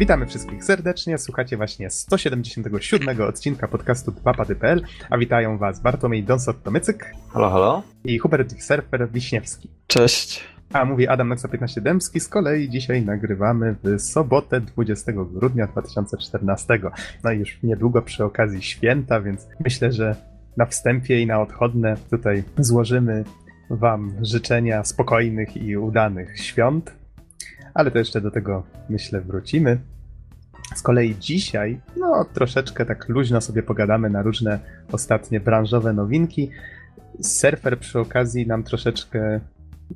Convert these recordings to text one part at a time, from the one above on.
Witamy wszystkich serdecznie. Słuchacie właśnie 177 odcinka podcastu 2pady.pl, a witają Was Bartłomiej Donsot-Tomycyk Halo, halo. i Hubert Surfer Wiśniewski. Cześć. A mówi Adam Noxa 15 Dębski. Z kolei dzisiaj nagrywamy w sobotę 20 grudnia 2014. No i już niedługo przy okazji święta, więc myślę, że na wstępie i na odchodne tutaj złożymy Wam życzenia spokojnych i udanych świąt. Ale to jeszcze do tego myślę wrócimy. Z kolei dzisiaj, no troszeczkę tak luźno sobie pogadamy na różne ostatnie branżowe nowinki. Surfer przy okazji nam troszeczkę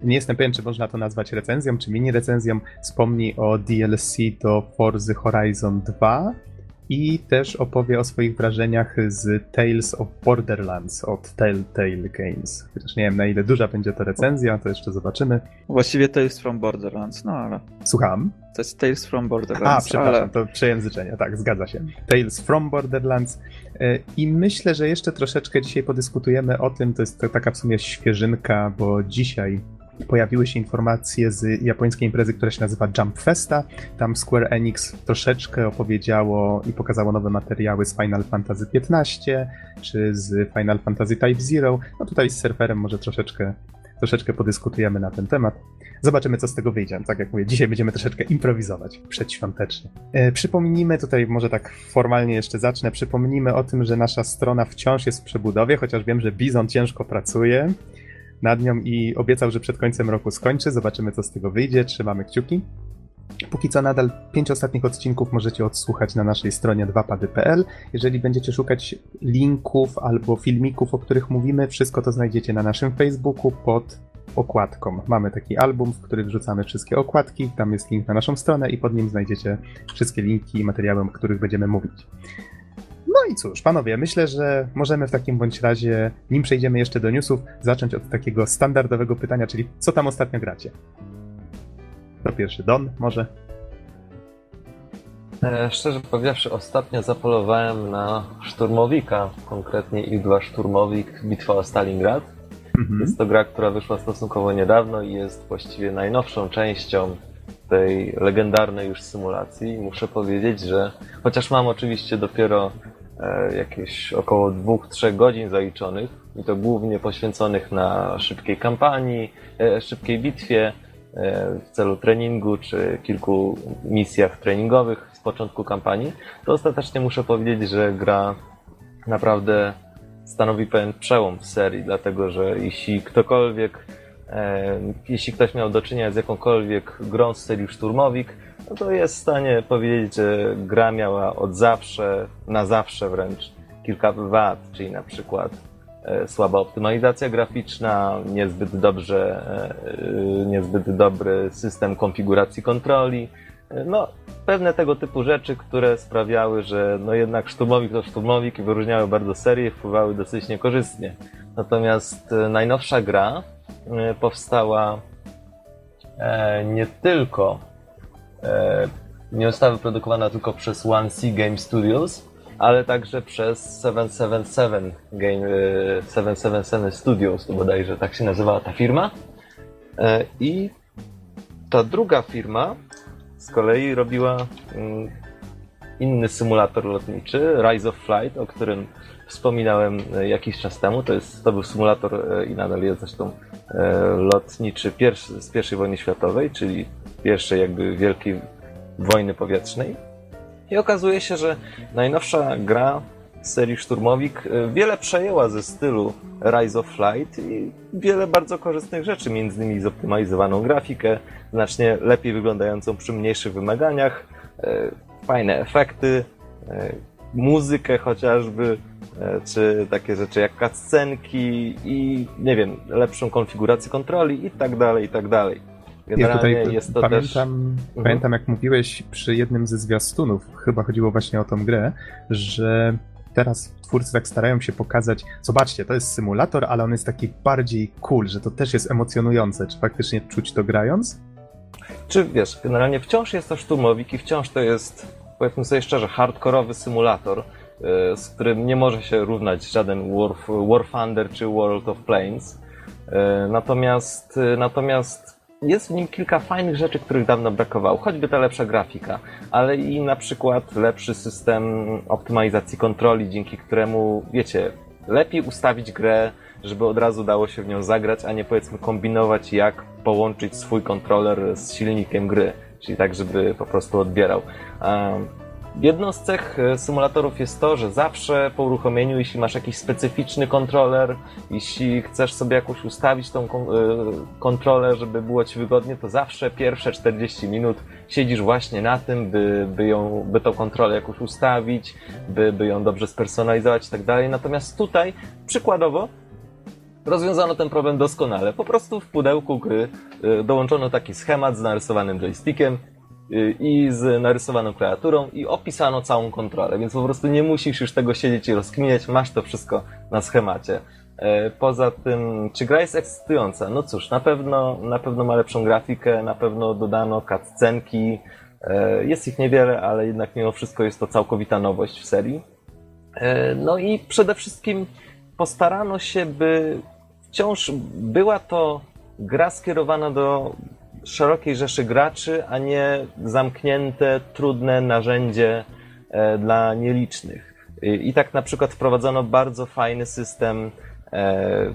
nie jestem pewien, czy można to nazwać recenzją, czy mini recenzją. Wspomni o DLC do Forza Horizon 2 i też opowie o swoich wrażeniach z Tales of Borderlands od Telltale Games. Chociaż nie wiem, na ile duża będzie to recenzja, to jeszcze zobaczymy. Właściwie Tales from Borderlands, no ale Słucham. to jest Tales from A, Borderlands, przepraszam, ale to przejęzyczenie, tak, zgadza się. Tales from Borderlands. E, I myślę, że jeszcze troszeczkę dzisiaj podyskutujemy o tym. To jest taka w sumie świeżynka, bo dzisiaj pojawiły się informacje z japońskiej imprezy, która się nazywa Jump Festa. Tam Square Enix troszeczkę opowiedziało i pokazało nowe materiały z Final Fantasy XV czy z Final Fantasy Type Zero. No tutaj z surferem może troszeczkę, troszeczkę podyskutujemy na ten temat. Zobaczymy, co z tego wyjdzie. Tak jak mówię, dzisiaj będziemy troszeczkę improwizować przedświątecznie. E, przypomnijmy, tutaj może tak formalnie jeszcze zacznę, przypomnijmy o tym, że nasza strona wciąż jest w przebudowie, chociaż wiem, że Bizon ciężko pracuje nad nią i obiecał, że przed końcem roku skończy. Zobaczymy, co z tego wyjdzie. Trzymamy kciuki. Póki co nadal pięć ostatnich odcinków możecie odsłuchać na naszej stronie 2pady.pl. Jeżeli będziecie szukać linków albo filmików, o których mówimy, wszystko to znajdziecie na naszym Facebooku pod okładką. Mamy taki album, w który wrzucamy wszystkie okładki, tam jest link na naszą stronę i pod nim znajdziecie wszystkie linki i materiały, o których będziemy mówić. No i cóż, panowie, myślę, że możemy w takim bądź razie, nim przejdziemy jeszcze do newsów, zacząć od takiego standardowego pytania, czyli co tam ostatnio gracie? To pierwszy Don, może? E, Szczerze powiedziawszy, ostatnio zapolowałem na szturmowika, konkretnie Ich-2 Szturmowik Bitwa o Stalingrad. Mhm. Jest to gra, która wyszła stosunkowo niedawno i jest właściwie najnowszą częścią tej legendarnej już symulacji. Muszę powiedzieć, że chociaż mam oczywiście dopiero jakieś około 2-3 godzin zaliczonych i to głównie poświęconych na szybkiej kampanii, e, szybkiej bitwie e, w celu treningu czy kilku misjach treningowych z początku kampanii, to ostatecznie muszę powiedzieć, że gra naprawdę stanowi pewien przełom w serii, dlatego że jeśli ktokolwiek, e, jeśli ktoś miał do czynienia z jakąkolwiek grą z serii Szturmowik, no to jest w stanie powiedzieć, że gra miała od zawsze, na zawsze wręcz kilka wad, czyli na przykład e, słaba optymalizacja graficzna, niezbyt dobrze, e, niezbyt dobry system konfiguracji kontroli, e, no pewne tego typu rzeczy, które sprawiały, że no jednak szturmowik to szturmowik i wyróżniały bardzo serię, wpływały dosyć niekorzystnie. Natomiast najnowsza gra powstała e, nie tylko e, nie została wyprodukowana tylko przez One C Game Studios, ale także przez 777 Game, e, 777 Studios, to bodajże tak się nazywała ta firma. E, I ta druga firma z kolei robiła mm, inny symulator lotniczy, Rise of Flight, o którym wspominałem e, jakiś czas temu. To, jest, to był symulator e, i nadal jest zresztą e, lotniczy pierwszy, z I wojny światowej, czyli pierwszej jakby wielkiej wojny powietrznej. I okazuje się, że najnowsza gra z serii Szturmowik wiele przejęła ze stylu Rise of Flight i wiele bardzo korzystnych rzeczy, między innymi zoptymalizowaną grafikę, znacznie lepiej wyglądającą przy mniejszych wymaganiach, fajne efekty, muzykę chociażby, czy takie rzeczy jak cutscenki i nie wiem, lepszą konfigurację kontroli i tak dalej, i tak dalej. Ja Generalnie tutaj jest to pamiętam, też... Mhm. pamiętam, jak mówiłeś przy jednym ze zwiastunów, chyba chodziło właśnie o tą grę, że teraz twórcy tak starają się pokazać, zobaczcie, to jest symulator, ale on jest taki bardziej cool, że to też jest emocjonujące. Czy faktycznie czuć to grając? Czy wiesz, generalnie wciąż jest to szturmowik i wciąż to jest, powiedzmy sobie szczerze, hardkorowy symulator, e, z którym nie może się równać żaden War, War Thunder czy World of Planes. E, Natomiast, e, natomiast jest w nim kilka fajnych rzeczy, których dawno brakowało. Choćby ta lepsza grafika, ale i na przykład lepszy system optymalizacji kontroli, dzięki któremu, wiecie, lepiej ustawić grę, żeby od razu dało się w nią zagrać, a nie powiedzmy kombinować, jak połączyć swój kontroler z silnikiem gry. Czyli tak, żeby po prostu odbierał. Jedną z cech e, symulatorów jest to, że zawsze po uruchomieniu, jeśli masz jakiś specyficzny kontroler, jeśli chcesz sobie jakoś ustawić tą e, kontrolę, żeby było ci wygodnie, to zawsze pierwsze 40 minut siedzisz właśnie na tym, by, by, ją, by tą kontrolę jakoś ustawić, by, by ją dobrze spersonalizować i tak dalej. Natomiast tutaj, przykładowo, rozwiązano ten problem doskonale. Po prostu w pudełku gry e, dołączono taki schemat z narysowanym joystickiem, i z narysowaną klawiaturą i opisano całą kontrolę, więc po prostu nie musisz już tego siedzieć i rozkminiać, masz to wszystko na schemacie. E, poza tym, czy gra jest ekscytująca? No cóż, na pewno, na pewno ma lepszą grafikę, na pewno dodano cutscenki, e, jest ich niewiele, ale jednak mimo wszystko jest to całkowita nowość w serii. E, no i przede wszystkim postarano się, by wciąż była to gra skierowana do szerokiej rzeszy graczy, a nie zamknięte, trudne narzędzie e, dla nielicznych. I tak na przykład wprowadzono bardzo fajny system e,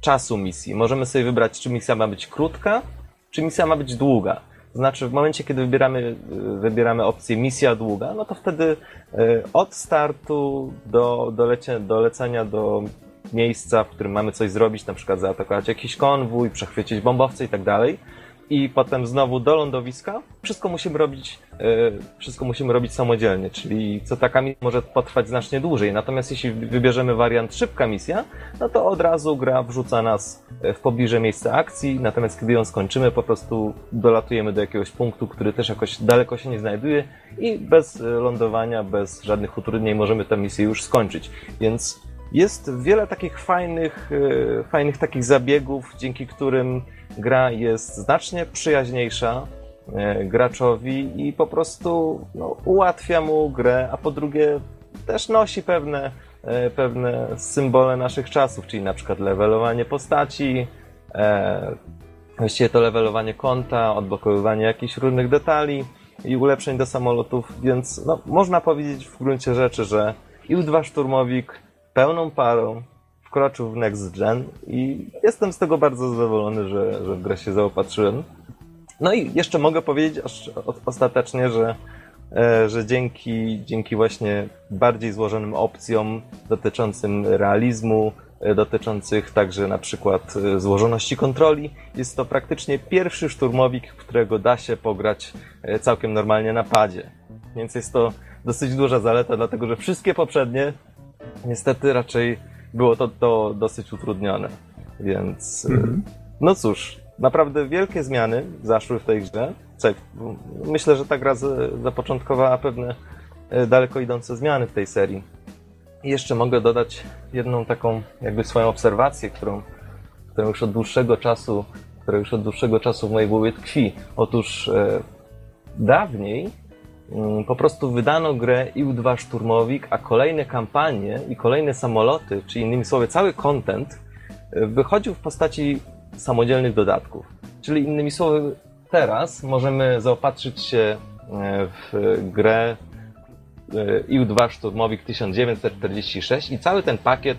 czasu misji. Możemy sobie wybrać, czy misja ma być krótka, czy misja ma być długa. Znaczy, w momencie, kiedy wybieramy, wybieramy opcję misja długa, no to wtedy e, od startu do, do, lecie, do lecenia do miejsca, w którym mamy coś zrobić, na przykład zaatakować jakiś konwój, przechwycić bombowce i tak dalej, i potem znowu do lądowiska. Wszystko musimy robić, yy, wszystko musimy robić samodzielnie, czyli co taka misja może potrwać znacznie dłużej. Natomiast jeśli wybierzemy wariant szybka misja, no to od razu gra wrzuca nas e, w pobliże miejsca akcji, natomiast kiedy ją skończymy, po prostu dolatujemy do jakiegoś punktu, który też jakoś daleko się nie znajduje i bez e, lądowania, bez żadnych utrudnień możemy tę misję już skończyć. Więc jest wiele takich fajnych, fajnych takich zabiegów, dzięki którym gra jest znacznie przyjaźniejsza e, graczowi i po prostu no, ułatwia mu grę, a po drugie też nosi pewne, e, pewne symbole naszych czasów, czyli na przykład levelowanie postaci, e, właściwie to levelowanie konta, odblokowywanie jakichś różnych detali i ulepszeń do samolotów, więc no, można powiedzieć w gruncie rzeczy, że IL-2 Szturmowik pełną parą wkroczył w Next Gen i jestem z tego bardzo zadowolony, że, że w grę się zaopatrzyłem. No i jeszcze mogę powiedzieć ostatecznie, że, e, że dzięki, dzięki właśnie bardziej złożonym opcjom dotyczącym realizmu, e, dotyczących także na przykład e, złożoności kontroli, jest to praktycznie pierwszy szturmowik, którego da się pograć całkiem normalnie na padzie. Więc jest to dosyć duża zaleta, dlatego że wszystkie poprzednie niestety raczej było to, to dosyć utrudnione. Więc mhm. no cóż, naprawdę wielkie zmiany zaszły w tej grze. Myślę, że ta gra zapoczątkowała pewne e, daleko idące zmiany w tej serii. I jeszcze mogę dodać jedną taką jakby swoją obserwację, którą, którą już od dłuższego czasu, która już od dłuższego czasu w mojej głowie tkwi. Otóż e, dawniej po prostu wydano grę IU-2 Szturmowik, a kolejne kampanie i kolejne samoloty, czy innymi słowy cały content, y, wychodził w postaci samodzielnych dodatków. Czyli innymi słowy, teraz możemy zaopatrzyć się y, w grę y, IU-2 Szturmowik 1946 i cały ten pakiet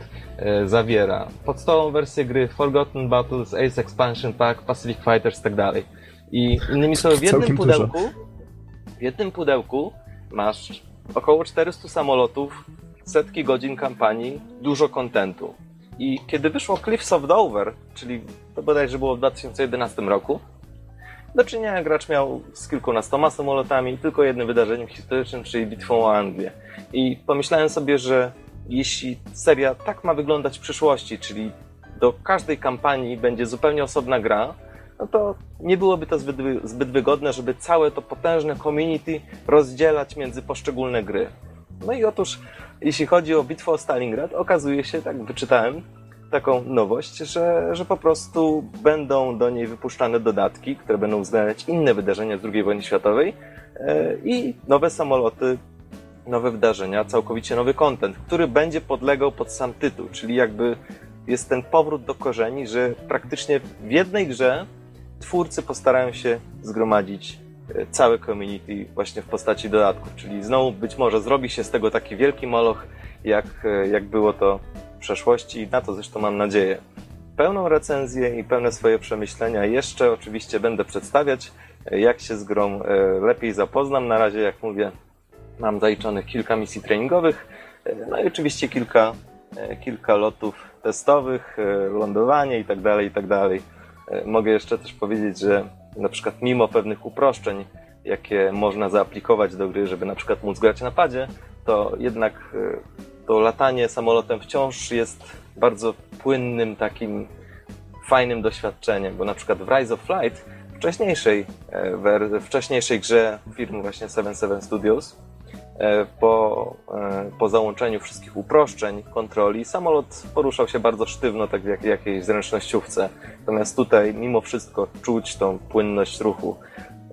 zawiera podstawową wersję gry, Forgotten Battles, Ace Expansion Pack, Pacific Fighters i tak. I innymi słowy, w jednym pudełku dużo w jednym pudełku masz około 400 samolotów, setki godzin kampanii, dużo kontentu. I kiedy wyszło Cliffs of Dover, czyli to bodajże było w 2011 roku, do czynienia gracz miał z kilkunastoma samolotami i tylko jednym wydarzeniem historycznym, czyli bitwą o Anglię. I pomyślałem sobie, że jeśli seria tak ma wyglądać w przyszłości, czyli do każdej kampanii będzie zupełnie osobna gra, no to nie byłoby to zbyt, zbyt wygodne, żeby całe to potężne community rozdzielać między poszczególne gry. No i otóż, jeśli chodzi o bitwę o Stalingrad, okazuje się, tak wyczytałem taką nowość, że, że po prostu będą do niej wypuszczane dodatki, które będą uwzględniać inne wydarzenia z II wojny światowej e, i nowe samoloty, nowe wydarzenia, całkowicie nowy content, który będzie podlegał pod sam tytuł, czyli jakby jest ten powrót do korzeni, że praktycznie w jednej grze twórcy postarają się zgromadzić e, całe community właśnie w postaci dodatków, czyli znowu być może zrobi się z tego taki wielki moloch, jak, e, jak było to w przeszłości i na to zresztą mam nadzieję. Pełną recenzję i pełne swoje przemyślenia jeszcze oczywiście będę przedstawiać, e, jak się z grą lepiej zapoznam. Na razie, jak mówię, mam zaliczonych kilka misji treningowych, no i oczywiście kilka, kilka lotów testowych, lądowanie i tak dalej, i tak dalej. E, mogę jeszcze też powiedzieć, że na przykład mimo pewnych uproszczeń, jakie można zaaplikować do gry, żeby na przykład móc grać na padzie, to jednak e, to latanie samolotem wciąż jest bardzo płynnym, takim fajnym doświadczeniem, bo na przykład w Rise of Flight, wcześniejszej, e, wcześniejszej grze firmy właśnie 77 Studios, po, e, po załączeniu wszystkich uproszczeń kontroli samolot poruszał się bardzo sztywno, tak jak w jakiejś zręcznościówce. Natomiast tutaj mimo wszystko czuć tą płynność ruchu.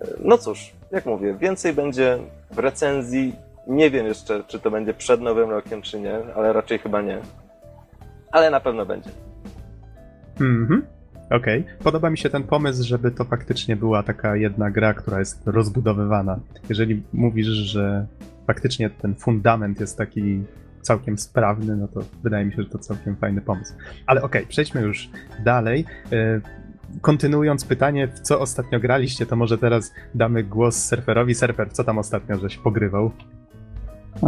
E, no cóż, jak mówię, więcej będzie w recenzji. Nie wiem jeszcze, czy to będzie przed Nowym Rokiem, czy nie, ale raczej chyba nie. Ale na pewno będzie. Mhm. Okej. Okay. Podoba mi się ten pomysł, żeby to faktycznie była taka jedna gra, która jest rozbudowywana. Jeżeli mówisz, że faktycznie ten fundament jest taki całkiem sprawny, no to wydaje mi się, że to całkiem fajny pomysł. Ale okej, okay, przejdźmy już dalej. E, kontynuując pytanie, w co ostatnio graliście, to może teraz damy głos surferowi. Surfer, co tam ostatnio żeś pogrywał?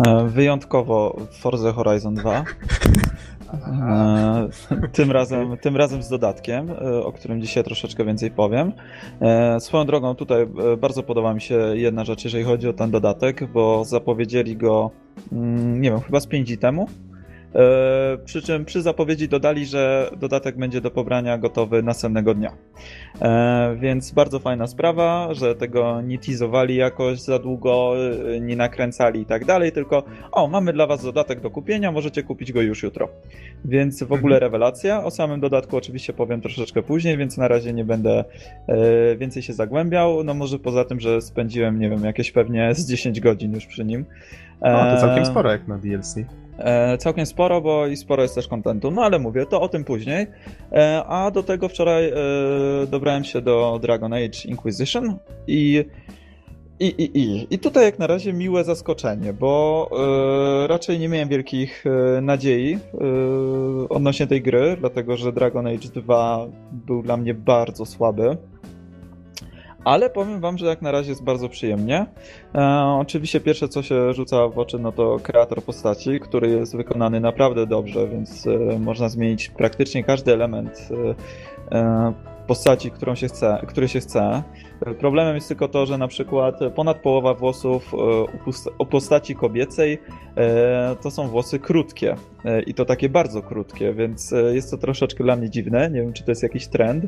E, wyjątkowo Forza Horizon 2. E, tym razem, tym razem z dodatkiem, e, o którym dzisiaj troszeczkę więcej powiem. E, swoją drogą, tutaj bardzo podoba mi się jedna rzecz, jeżeli chodzi o ten dodatek, bo zapowiedzieli go, mm, nie wiem, chyba z 5 dni temu. E, przy czym przy zapowiedzi dodali, że dodatek będzie do pobrania gotowy następnego dnia. E, więc bardzo fajna sprawa, że tego nie teasowali jakoś za długo, e, nie nakręcali i tak dalej, tylko o, mamy dla was dodatek do kupienia, możecie kupić go już jutro. Więc w ogóle mhm. rewelacja. O samym dodatku oczywiście powiem troszeczkę później, więc na razie nie będę więcej się zagłębiał. No może poza tym, że spędziłem, nie wiem, jakieś pewnie z 10 godzin już przy nim. O, to całkiem sporo jak na DLC. E, całkiem sporo, bo i sporo jest też kontentu, no ale mówię, to o tym później. E, a do tego wczoraj e, dobrałem się do Dragon Age Inquisition i i, i, i. I tutaj jak na razie miłe zaskoczenie, bo e, raczej nie miałem wielkich e, nadziei e, odnośnie tej gry, dlatego że Dragon Age 2 był dla mnie bardzo słaby. Ale powiem wam, że jak na razie jest bardzo przyjemnie. E, oczywiście pierwsze co się rzuca w oczy no to kreator postaci, który jest wykonany naprawdę dobrze, więc e, można zmienić praktycznie każdy element e, e postaci, którą się chce, który się chce. Problemem jest tylko to, że na przykład ponad połowa włosów u postaci kobiecej to są włosy krótkie i to takie bardzo krótkie, więc jest to troszeczkę dla mnie dziwne. Nie wiem, czy to jest jakiś trend,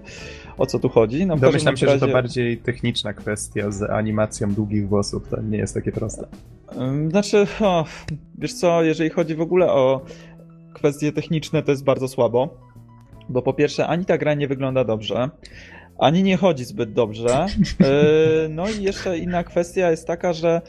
o co tu chodzi. No, Domyślam się, razie... że to bardziej techniczna kwestia z animacją długich włosów, to nie jest takie proste. Znaczy, o, wiesz co, jeżeli chodzi w ogóle o kwestie techniczne, to jest bardzo słabo bo po pierwsze, ani ta gra nie wygląda dobrze, ani nie chodzi zbyt dobrze. E, no i jeszcze inna kwestia jest taka, że e,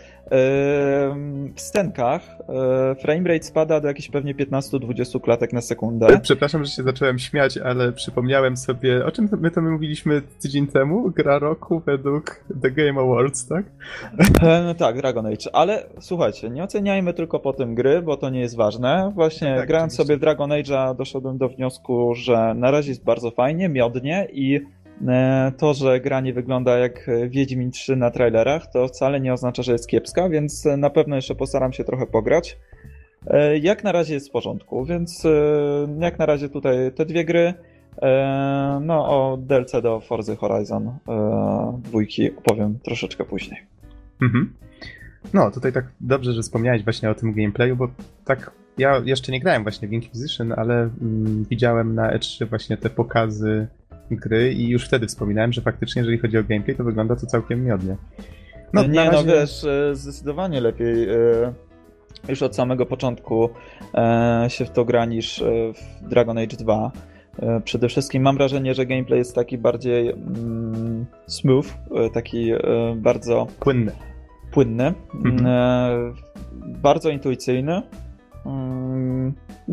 w stenkach e, framerate spada do jakichś pewnie 15-20 klatek na sekundę. Przepraszam, że się zacząłem śmiać, ale przypomniałem sobie, o czym my to mówiliśmy tydzień temu? Gra roku według The Game Awards, tak? No tak, Dragon Age. Ale słuchajcie, nie oceniajmy tylko po tym gry, bo to nie jest ważne. Właśnie tak, grając oczywiście. sobie w Dragon Age'a doszedłem do wniosku, że na razie jest bardzo fajnie, miodnie i to, że gra nie wygląda jak Wiedźmin 3 na trailerach, to wcale nie oznacza, że jest kiepska, więc na pewno jeszcze postaram się trochę pograć. E, jak na razie jest w porządku, więc e, jak na razie tutaj te dwie gry. No, o DLC do Forza Horizon dwójki opowiem troszeczkę później. Mhm. No, tutaj tak dobrze, że wspomniałeś właśnie o tym gameplayu, bo tak ja jeszcze nie grałem właśnie w Inquisition, ale mm, widziałem na E3 właśnie te pokazy gry i już wtedy wspominałem, że faktycznie jeżeli chodzi o gameplay, to wygląda to całkiem miodnie. No, nie, no razie... no wiesz, e, zdecydowanie lepiej e, już od samego początku e, się w to gra niż w Dragon Age 2. Przede wszystkim mam wrażenie, że gameplay jest taki bardziej mm, smooth, taki bardzo płynny. Płynny, mhm. bardzo intuicyjny.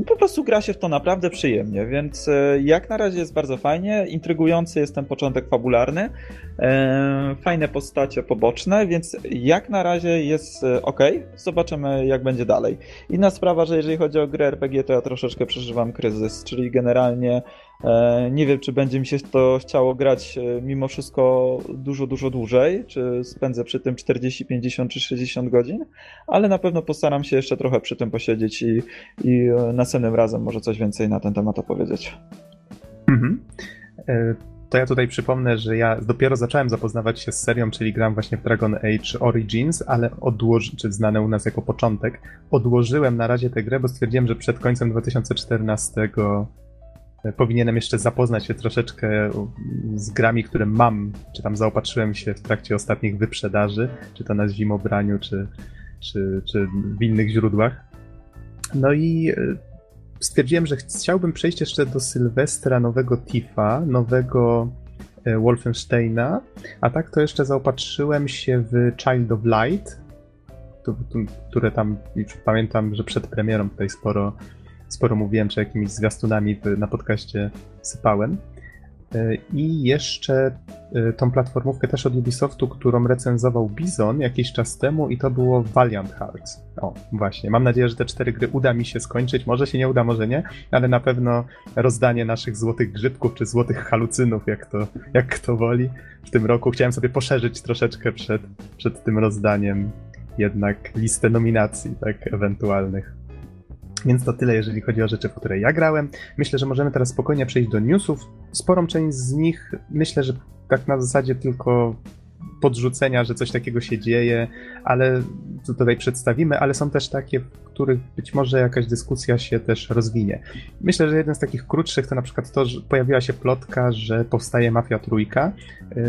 Po prostu gra się w to naprawdę przyjemnie, więc e, jak na razie jest bardzo fajnie, intrygujący jest ten początek fabularny, e, fajne postacie poboczne, więc jak na razie jest e, ok, zobaczymy jak będzie dalej. Inna sprawa, że jeżeli chodzi o grę RPG, to ja troszeczkę przeżywam kryzys, czyli generalnie nie wiem, czy będzie mi się to chciało grać mimo wszystko dużo, dużo dłużej, czy spędzę przy tym 40, 50 czy 60 godzin, ale na pewno postaram się jeszcze trochę przy tym posiedzieć i, i następnym razem może coś więcej na ten temat opowiedzieć. Mhm. E, to ja tutaj przypomnę, że ja dopiero zacząłem zapoznawać się z serią, czyli gram właśnie w Dragon Age Origins, ale odłożyłem, czy znane u nas jako początek, odłożyłem na razie tę grę, bo stwierdziłem, że przed końcem 2014 e, powinienem jeszcze zapoznać się troszeczkę z grami, które mam, czy tam zaopatrzyłem się w trakcie ostatnich wyprzedaży, czy to na zimobraniu, czy, czy, czy w innych źródłach. No i e, stwierdziłem, że chciałbym przejść jeszcze do Sylwestra nowego Tifa, nowego e, Wolfensteina, a tak to jeszcze zaopatrzyłem się w Child of Light, które tam pamiętam, że przed premierą tutaj sporo, sporo mówiłem, czy jakimiś zwiastunami na podcaście sypałem. E, I jeszcze e, tą platformówkę też od Ubisoftu, którą recenzował Bizon jakiś czas temu i to było Valiant Hearts. O, właśnie. Mam nadzieję, że te cztery gry uda mi się skończyć. Może się nie uda, może nie, ale na pewno rozdanie naszych złotych grzybków czy złotych halucynów, jak to, jak kto woli, w tym roku. Chciałem sobie poszerzyć troszeczkę przed, przed tym rozdaniem jednak listę nominacji, tak, ewentualnych. Więc to tyle, jeżeli chodzi o rzeczy, w które ja grałem. Myślę, że możemy teraz spokojnie przejść do newsów. Sporą część z nich myślę, że tak na zasadzie tylko podrzucenia, że coś takiego się dzieje, ale tutaj przedstawimy, ale są też takie, w których być może jakaś dyskusja się też rozwinie. Myślę, że jeden z takich krótszych to na przykład to, że pojawiła się plotka, że powstaje Mafia Trójka.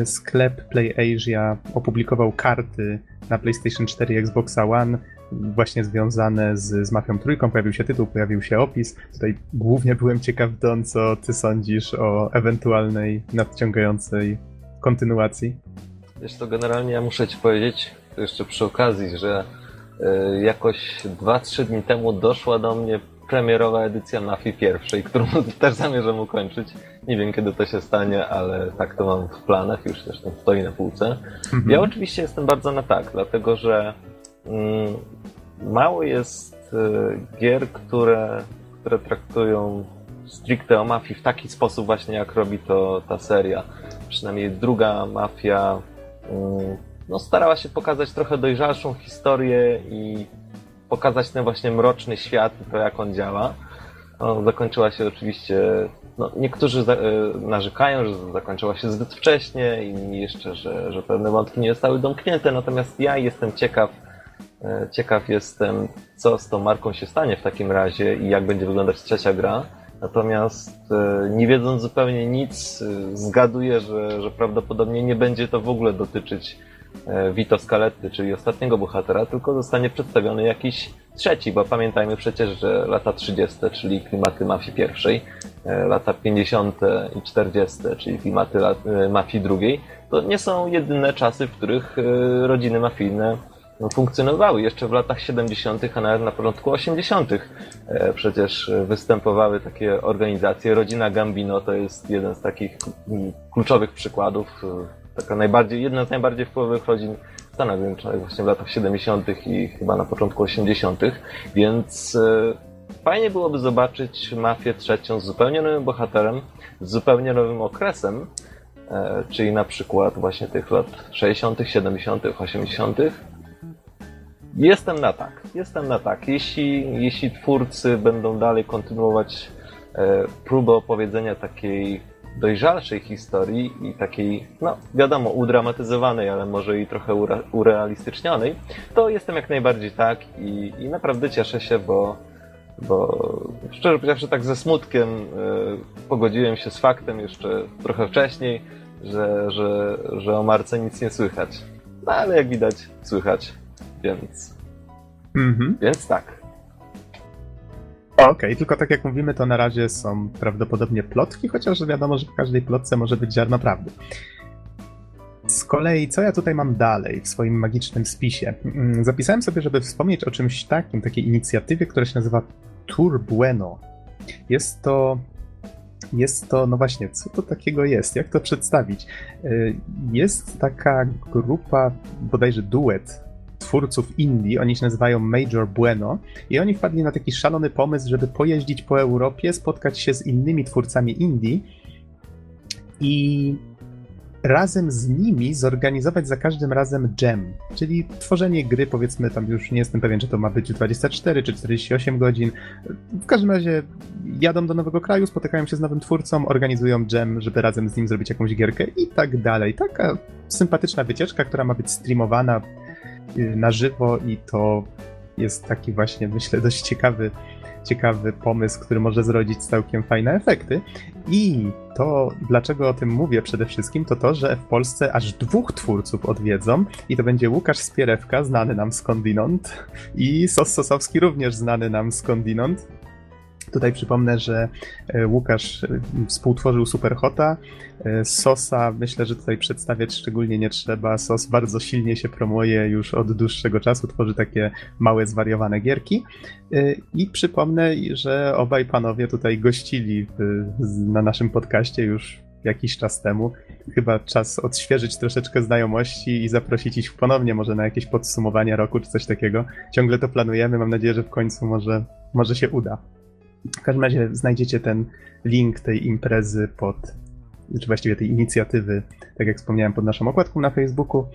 Sklep PlayAsia opublikował karty na PlayStation 4 i Xbox One właśnie związane z, z Mafią Trójką. Pojawił się tytuł, pojawił się opis. Tutaj głównie byłem ciekaw, Don, co ty sądzisz o ewentualnej nadciągającej kontynuacji. Wiesz to generalnie ja muszę ci powiedzieć, jeszcze przy okazji, że y, jakoś 2-3 dni temu doszła do mnie premierowa edycja Mafii pierwszej, którą też zamierzam ukończyć. Nie wiem kiedy to się stanie, ale tak to mam w planach, już zresztą stoi na półce. Mhm. Ja oczywiście jestem bardzo na tak, dlatego że mało jest y, gier, które, które traktują stricte o mafii w taki sposób właśnie, jak robi to ta seria. Przynajmniej druga mafia mm, no, starała się pokazać trochę dojrzalszą historię i pokazać ten właśnie mroczny świat i to, jak on działa. No, zakończyła się oczywiście. No, niektórzy za, y, narzekają, że zakończyła się zbyt wcześnie, inni jeszcze, że, że pewne wątki nie zostały domknięte. Natomiast ja jestem ciekaw, E, ciekaw jestem, co z tą marką się stanie w takim razie i jak będzie wyglądać trzecia gra. Natomiast e, nie wiedząc zupełnie nic, e, zgaduję, że, że prawdopodobnie nie będzie to w ogóle dotyczyć Vito Scaletti, czyli ostatniego bohatera, tylko zostanie przedstawiony jakiś trzeci, bo pamiętajmy przecież, że lata 30., czyli klimaty mafii pierwszej, lata 50. i 40., czyli klimaty mafii drugiej, to nie są jedyne czasy, w których rodziny mafijne funkcjonowały jeszcze w latach 70., a nawet na początku 80. E, przecież występowały takie organizacje. Rodzina Gambino to jest jeden z takich kluczowych przykładów. E, taka najbardziej, jedna z najbardziej wpływowych rodzin w Stanach Zjednoczonych właśnie w latach 70. i chyba na początku 80. Więc e, fajnie byłoby zobaczyć mafię trzecią z zupełnie nowym bohaterem, z zupełnie nowym okresem, czyli na przykład właśnie tych lat 60., 70., 80., Jestem na tak. Jestem na tak. Jeśli, jeśli twórcy będą dalej kontynuować e, próbę opowiedzenia takiej dojrzalszej historii i takiej, no wiadomo, udramatyzowanej, ale może i trochę ure, urealistycznionej, to jestem jak najbardziej tak i, i naprawdę cieszę się, bo, bo szczerze powiedziawszy tak ze smutkiem e, pogodziłem się z faktem jeszcze trochę wcześniej, że, że, że o Marce nic nie słychać. No ale jak widać, słychać więc. Mhm. Więc tak. Okej, okay, tylko tak jak mówimy, to na razie są prawdopodobnie plotki, chociaż wiadomo, że w każdej plotce może być ziarno prawdy. Z kolei, co ja tutaj mam dalej w swoim magicznym spisie? Mm, zapisałem sobie, żeby wspomnieć o czymś takim, takiej inicjatywie, która się nazywa Tour Bueno. Jest to jest to, no właśnie, co to takiego jest? Jak to przedstawić? Jest taka grupa, bodajże duet twórców indie, oni się nazywają Major Bueno i oni wpadli na taki szalony pomysł, żeby pojeździć po Europie, spotkać się z innymi twórcami indie i razem z nimi zorganizować za każdym razem jam, czyli tworzenie gry, powiedzmy tam już nie jestem pewien, czy to ma być 24 czy 48 godzin. W każdym razie jadą do nowego kraju, spotykają się z nowym twórcą, organizują jam, żeby razem z nim zrobić jakąś gierkę i tak dalej. Taka sympatyczna wycieczka, która ma być streamowana na żywo i to jest taki właśnie, myślę, dość ciekawy ciekawy pomysł, który może zrodzić całkiem fajne efekty. I to, dlaczego o tym mówię przede wszystkim, to to, że w Polsce aż dwóch twórców odwiedzą i to będzie Łukasz Spierewka, znany nam skądinąd i Sos Sosowski, również znany nam skądinąd. Tutaj przypomnę, że e, Łukasz e, współtworzył Superhota. E, Sosa myślę, że tutaj przedstawiać szczególnie nie trzeba. Sos bardzo silnie się promuje już od dłuższego czasu, tworzy takie małe, zwariowane gierki. I przypomnę, że obaj panowie tutaj gościli na naszym podcaście już jakiś czas temu. Chyba czas odświeżyć troszeczkę znajomości i zaprosić ich ponownie może na jakieś podsumowanie roku czy coś takiego. Ciągle to planujemy, mam nadzieję, że w końcu może, może się uda. W każdym razie znajdziecie ten link tej imprezy pod, czy właściwie tej inicjatywy, tak jak wspomniałem, pod naszą okładką na Facebooku.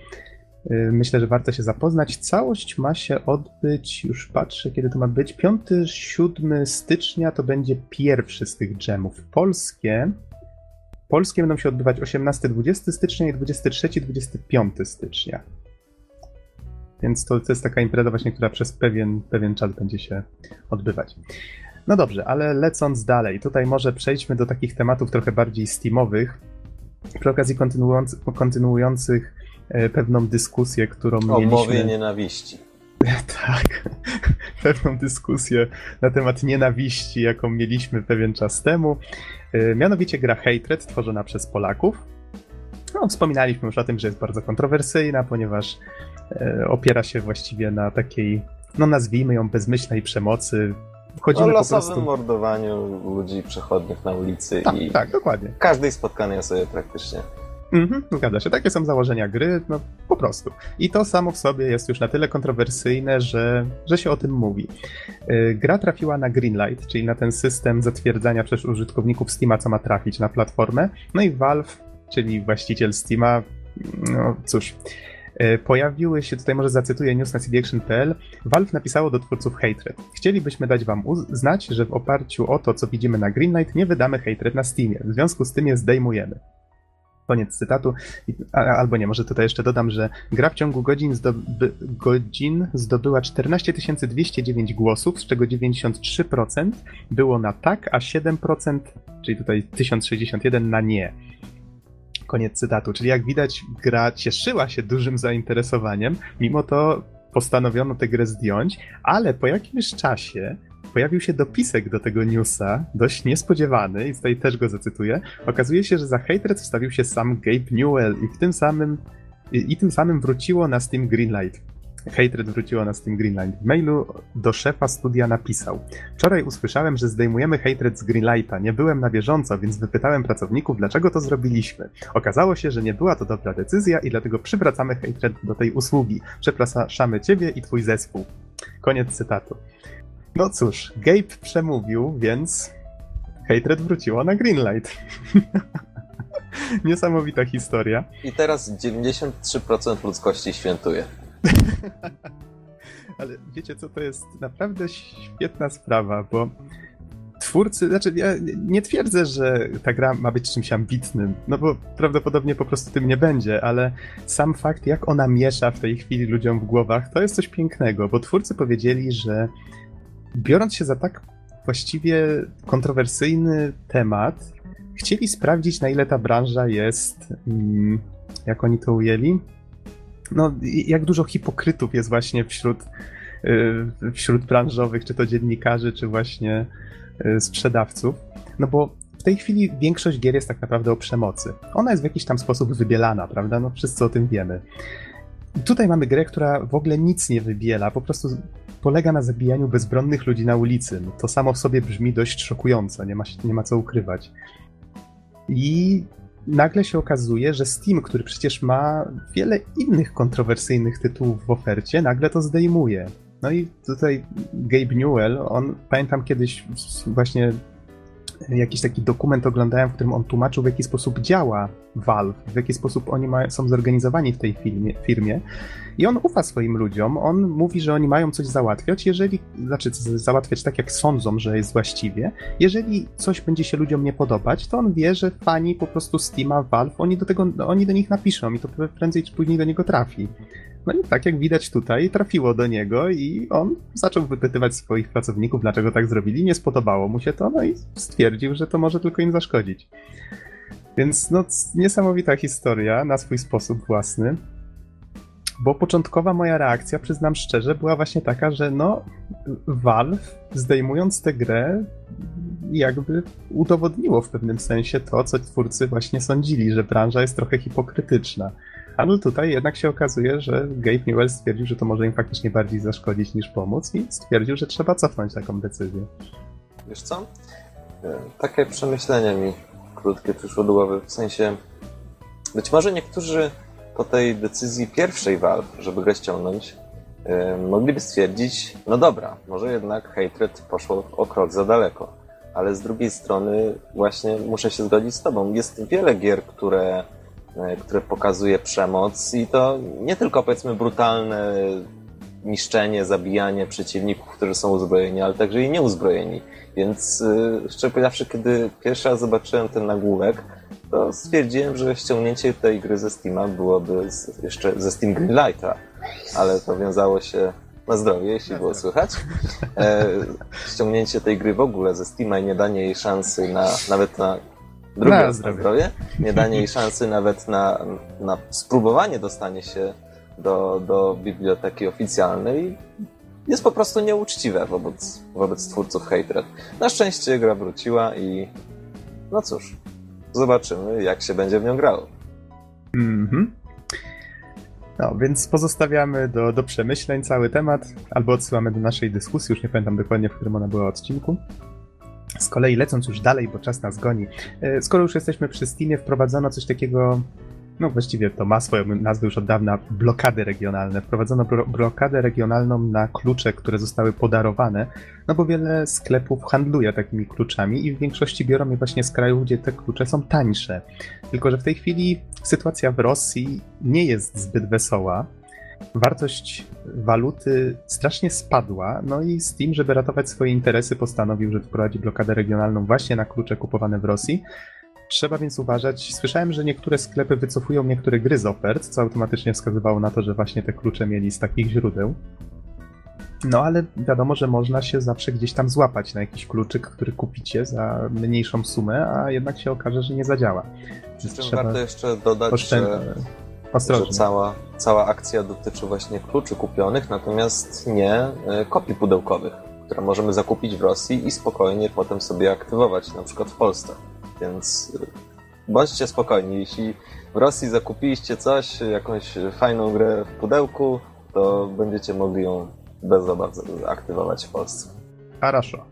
Y, myślę, że warto się zapoznać. Całość ma się odbyć, już patrzę, kiedy to ma być. 5-7 stycznia to będzie pierwszy z tych dżemów. Polskie. Polskie będą się odbywać 18-20 stycznia i 23-25 stycznia. Więc to, to jest taka impreza właśnie, która przez pewien, pewien czas będzie się odbywać. No dobrze, ale lecąc dalej, tutaj może przejdźmy do takich tematów trochę bardziej steamowych, przy okazji kontynuując, kontynuujących e, pewną dyskusję, którą o mieliśmy... O mowie nienawiści. tak, pewną dyskusję na temat nienawiści, jaką mieliśmy pewien czas temu. E, mianowicie gra Hatred, tworzona przez Polaków. No, wspominaliśmy już o tym, że jest bardzo kontrowersyjna, ponieważ e, opiera się właściwie na takiej, no nazwijmy ją bezmyślnej przemocy, Wchodzimy o losowym po prostu... mordowaniu ludzi przechodnich na ulicy tak, i tak, dokładnie. każdej spotkanej osoby praktycznie. Mhm, zgadza się. Takie są założenia gry, no po prostu. I to samo w sobie jest już na tyle kontrowersyjne, że, że się o tym mówi. Y, gra trafiła na Greenlight, czyli na ten system zatwierdzania przez użytkowników Steama, co ma trafić na platformę. No i Valve, czyli właściciel Steama, no cóż, pojawiły się, tutaj może zacytuję news na cdaction.pl, Valve napisało do twórców Hatred. Chcielibyśmy dać wam znać, że w oparciu o to, co widzimy na Greenlight, nie wydamy Hatred na Steamie. W związku z tym je zdejmujemy. Koniec cytatu. Albo nie, może tutaj jeszcze dodam, że gra w ciągu godzin, zdoby, godzin zdobyła 14 209 głosów, z czego 93% było na tak, a 7%, czyli tutaj 1061 na nie. Koniec cytatu. Czyli jak widać, gra cieszyła się dużym zainteresowaniem, mimo to postanowiono tę grę zdjąć, ale po jakimś czasie pojawił się dopisek do tego newsa, dość niespodziewany, i tutaj też go zacytuję. Okazuje się, że za Hatred wstawił się sam Gabe Newell i w tym samym i, tym samym wróciło na Steam Greenlight. Hatred wróciło na Steam Greenlight. W mailu do szefa studia napisał Wczoraj usłyszałem, że zdejmujemy Hatred z Greenlighta. Nie byłem na bieżąco, więc wypytałem pracowników, dlaczego to zrobiliśmy. Okazało się, że nie była to dobra decyzja i dlatego przywracamy Hatred do tej usługi. Przepraszamy ciebie i twój zespół. Koniec cytatu. No cóż, Gabe przemówił, więc Hatred wróciło na Greenlight. Niesamowita historia. I teraz 93% ludzkości świętuje. Ale wiecie co, to jest naprawdę świetna sprawa, bo twórcy, znaczy ja nie twierdzę, że ta gra ma być czymś ambitnym, no bo prawdopodobnie po prostu tym nie będzie, ale sam fakt, jak ona miesza w tej chwili ludziom w głowach, to jest coś pięknego, bo twórcy powiedzieli, że biorąc się za tak właściwie kontrowersyjny temat, chcieli sprawdzić, na ile ta branża jest, mm, jak oni to ujęli, no, jak dużo hipokrytów jest właśnie wśród, y, wśród branżowych, czy to dziennikarzy, czy właśnie y, sprzedawców. No bo w tej chwili większość gier jest tak naprawdę o przemocy. Ona jest w jakiś tam sposób wybielana, prawda? No wszyscy o tym wiemy. Tutaj mamy grę, która w ogóle nic nie wybiela, po prostu polega na zabijaniu bezbronnych ludzi na ulicy. No to samo w sobie brzmi dość szokująco, nie ma, nie ma co ukrywać. I nagle się okazuje, że Steam, który przecież ma wiele innych kontrowersyjnych tytułów w ofercie, nagle to zdejmuje. No i tutaj Gabe Newell, on pamiętam kiedyś właśnie jakiś taki dokument oglądałem, w którym on tłumaczył, w jaki sposób działa Valve, w jaki sposób oni ma, są zorganizowani w tej firmie, firmie. I on ufa swoim ludziom, on mówi, że oni mają coś załatwiać, jeżeli, znaczy załatwiać tak, jak sądzą, że jest właściwie. Jeżeli coś będzie się ludziom nie podobać, to on wie, że fani po prostu Steama, Valve, oni do tego, oni do nich napiszą i to prędzej czy później do niego trafi. No i tak jak widać tutaj, trafiło do niego i on zaczął wypytywać swoich pracowników, dlaczego tak zrobili. Nie spodobało mu się to, no i stwierdził, że to może tylko im zaszkodzić. Więc no, niesamowita historia na swój sposób własny. Bo początkowa moja reakcja, przyznam szczerze, była właśnie taka, że no, Valve zdejmując tę grę, jakby udowodniło w pewnym sensie to, co twórcy właśnie sądzili, że branża jest trochę hipokrytyczna. Ale tutaj jednak się okazuje, że Gabe Newell stwierdził, że to może im faktycznie bardziej zaszkodzić niż pomóc i stwierdził, że trzeba cofnąć taką decyzję. Wiesz co? E, takie przemyślenie mi krótkie przyszło do głowy, w sensie być może niektórzy po tej decyzji pierwszej Valve, żeby grę ściągnąć, e, mogliby stwierdzić, no dobra, może jednak Hatred poszło o krok za daleko. Ale z drugiej strony właśnie muszę się zgodzić z tobą. Jest wiele gier, które E, które pokazuje przemoc i to nie tylko powiedzmy brutalne niszczenie, zabijanie przeciwników, którzy są uzbrojeni, ale także i nieuzbrojeni. Więc e, szczerze powiedziawszy, kiedy pierwszy raz zobaczyłem ten nagłówek, to stwierdziłem, że ściągnięcie tej gry ze Steama byłoby z, jeszcze ze Steam Greenlighta, ale to wiązało się na zdrowie, jeśli było słychać. E, ściągnięcie tej gry w ogóle ze Steama i nie danie jej szansy na, nawet na drugie na zdrowie. zdrowie, nie danie jej szansy nawet na, na spróbowanie dostanie się do, do biblioteki oficjalnej jest po prostu nieuczciwe wobec, wobec twórców Hatred. Na szczęście gra wróciła i no cóż, zobaczymy jak się będzie w nią grało. Mhm. No, więc pozostawiamy do, do przemyśleń cały temat, albo odsyłamy do naszej dyskusji, już nie pamiętam dokładnie, w którym ona była odcinku. Z kolei lecąc już dalej, bo czas nas goni, e, skoro już jesteśmy przy Steamie, wprowadzono coś takiego, no właściwie to ma swoją nazwę już od dawna, blokady regionalne. Wprowadzono blokadę regionalną na klucze, które zostały podarowane, no bo wiele sklepów handluje takimi kluczami i w większości biorą je właśnie z krajów, gdzie te klucze są tańsze. Tylko, że w tej chwili sytuacja w Rosji nie jest zbyt wesoła wartość waluty strasznie spadła, no i Steam, żeby ratować swoje interesy, postanowił, że wprowadzi blokadę regionalną właśnie na klucze kupowane w Rosji. Trzeba więc uważać. Słyszałem, że niektóre sklepy wycofują niektóre gry z ofert, co automatycznie wskazywało na to, że właśnie te klucze mieli z takich źródeł. No ale wiadomo, że można się zawsze gdzieś tam złapać na jakiś kluczyk, który kupicie za mniejszą sumę, a jednak się okaże, że nie zadziała. Przy czym warto jeszcze dodać, oszczęd... że Ostrożnie. że cała, cała akcja dotyczy właśnie kluczy kupionych, natomiast nie e, kopii pudełkowych, które możemy zakupić w Rosji i spokojnie potem sobie aktywować, na przykład w Polsce. Więc e, bądźcie spokojni, jeśli w Rosji zakupiliście coś, jakąś fajną grę w pudełku, to będziecie mogli ją bez obaw aktywować w Polsce. Хорошо.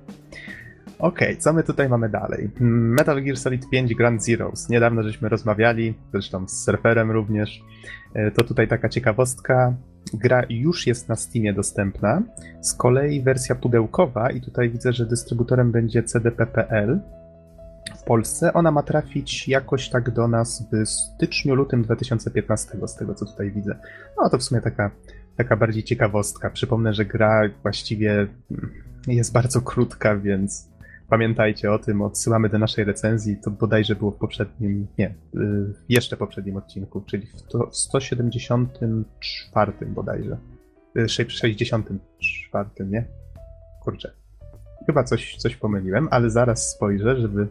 Okej, okay, co my tutaj mamy dalej? Metal Gear Solid 5 Grand Zeroes. Niedawno żeśmy rozmawiali, zresztą z surferem również. E, to tutaj taka ciekawostka. Gra już jest na Steamie dostępna. Z kolei wersja pudełkowa, i tutaj widzę, że dystrybutorem będzie CDP.pl w Polsce. Ona ma trafić jakoś tak do nas w styczniu, lutym 2015, z tego co tutaj widzę. No to w sumie taka, taka bardziej ciekawostka. Przypomnę, że gra właściwie jest bardzo krótka, więc Pamiętajcie o tym, odsyłamy do naszej recenzji, to bodajże było w poprzednim, nie, y, jeszcze poprzednim odcinku, czyli w, to, w 174 bodajże. 64, y, nie? Kurczę. Chyba coś, coś pomyliłem, ale zaraz spojrzę, żeby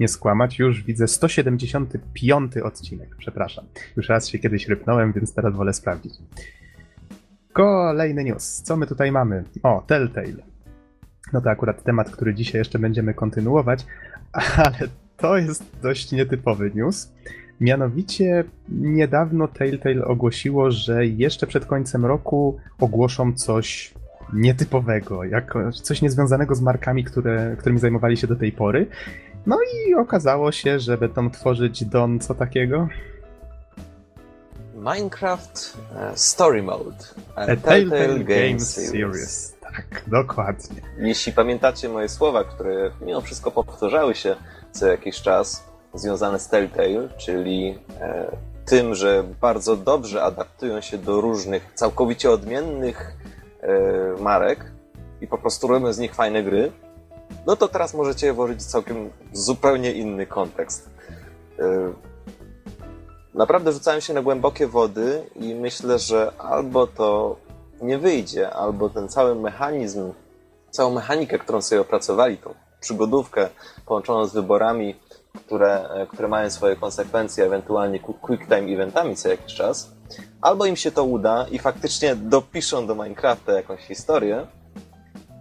nie skłamać. Już widzę 175 odcinek, przepraszam. Już raz się kiedyś rypnąłem, więc teraz wolę sprawdzić. Kolejny news. Co my tutaj mamy? O, Telltale. No to akurat temat, który dzisiaj jeszcze będziemy kontynuować, ale to jest dość nietypowy news. Mianowicie niedawno Telltale ogłosiło, że jeszcze przed końcem roku ogłoszą coś nietypowego, jako coś niezwiązanego z markami, które, którymi zajmowali się do tej pory. No i okazało się, że będą tworzyć Don co takiego? Minecraft uh, Story Mode. A, A Telltale, Games Series. Tak, dokładnie. Jeśli pamiętacie moje słowa, które mimo wszystko powtarzały się co jakiś czas, związane z Telltale, czyli e, tym, że bardzo dobrze adaptują się do różnych, całkowicie odmiennych e, marek i po prostu robią z nich fajne gry, no to teraz możecie je włożyć w całkiem zupełnie inny kontekst. E, naprawdę rzucałem się na głębokie wody i myślę, że albo to nie wyjdzie, albo ten cały mechanizm, całą mechanikę, którą sobie opracowali, tą przygodówkę połączoną z wyborami, które, które mają swoje konsekwencje, ewentualnie quick time eventami co jakiś czas, albo im się to uda i faktycznie dopiszą do Minecrafta jakąś historię,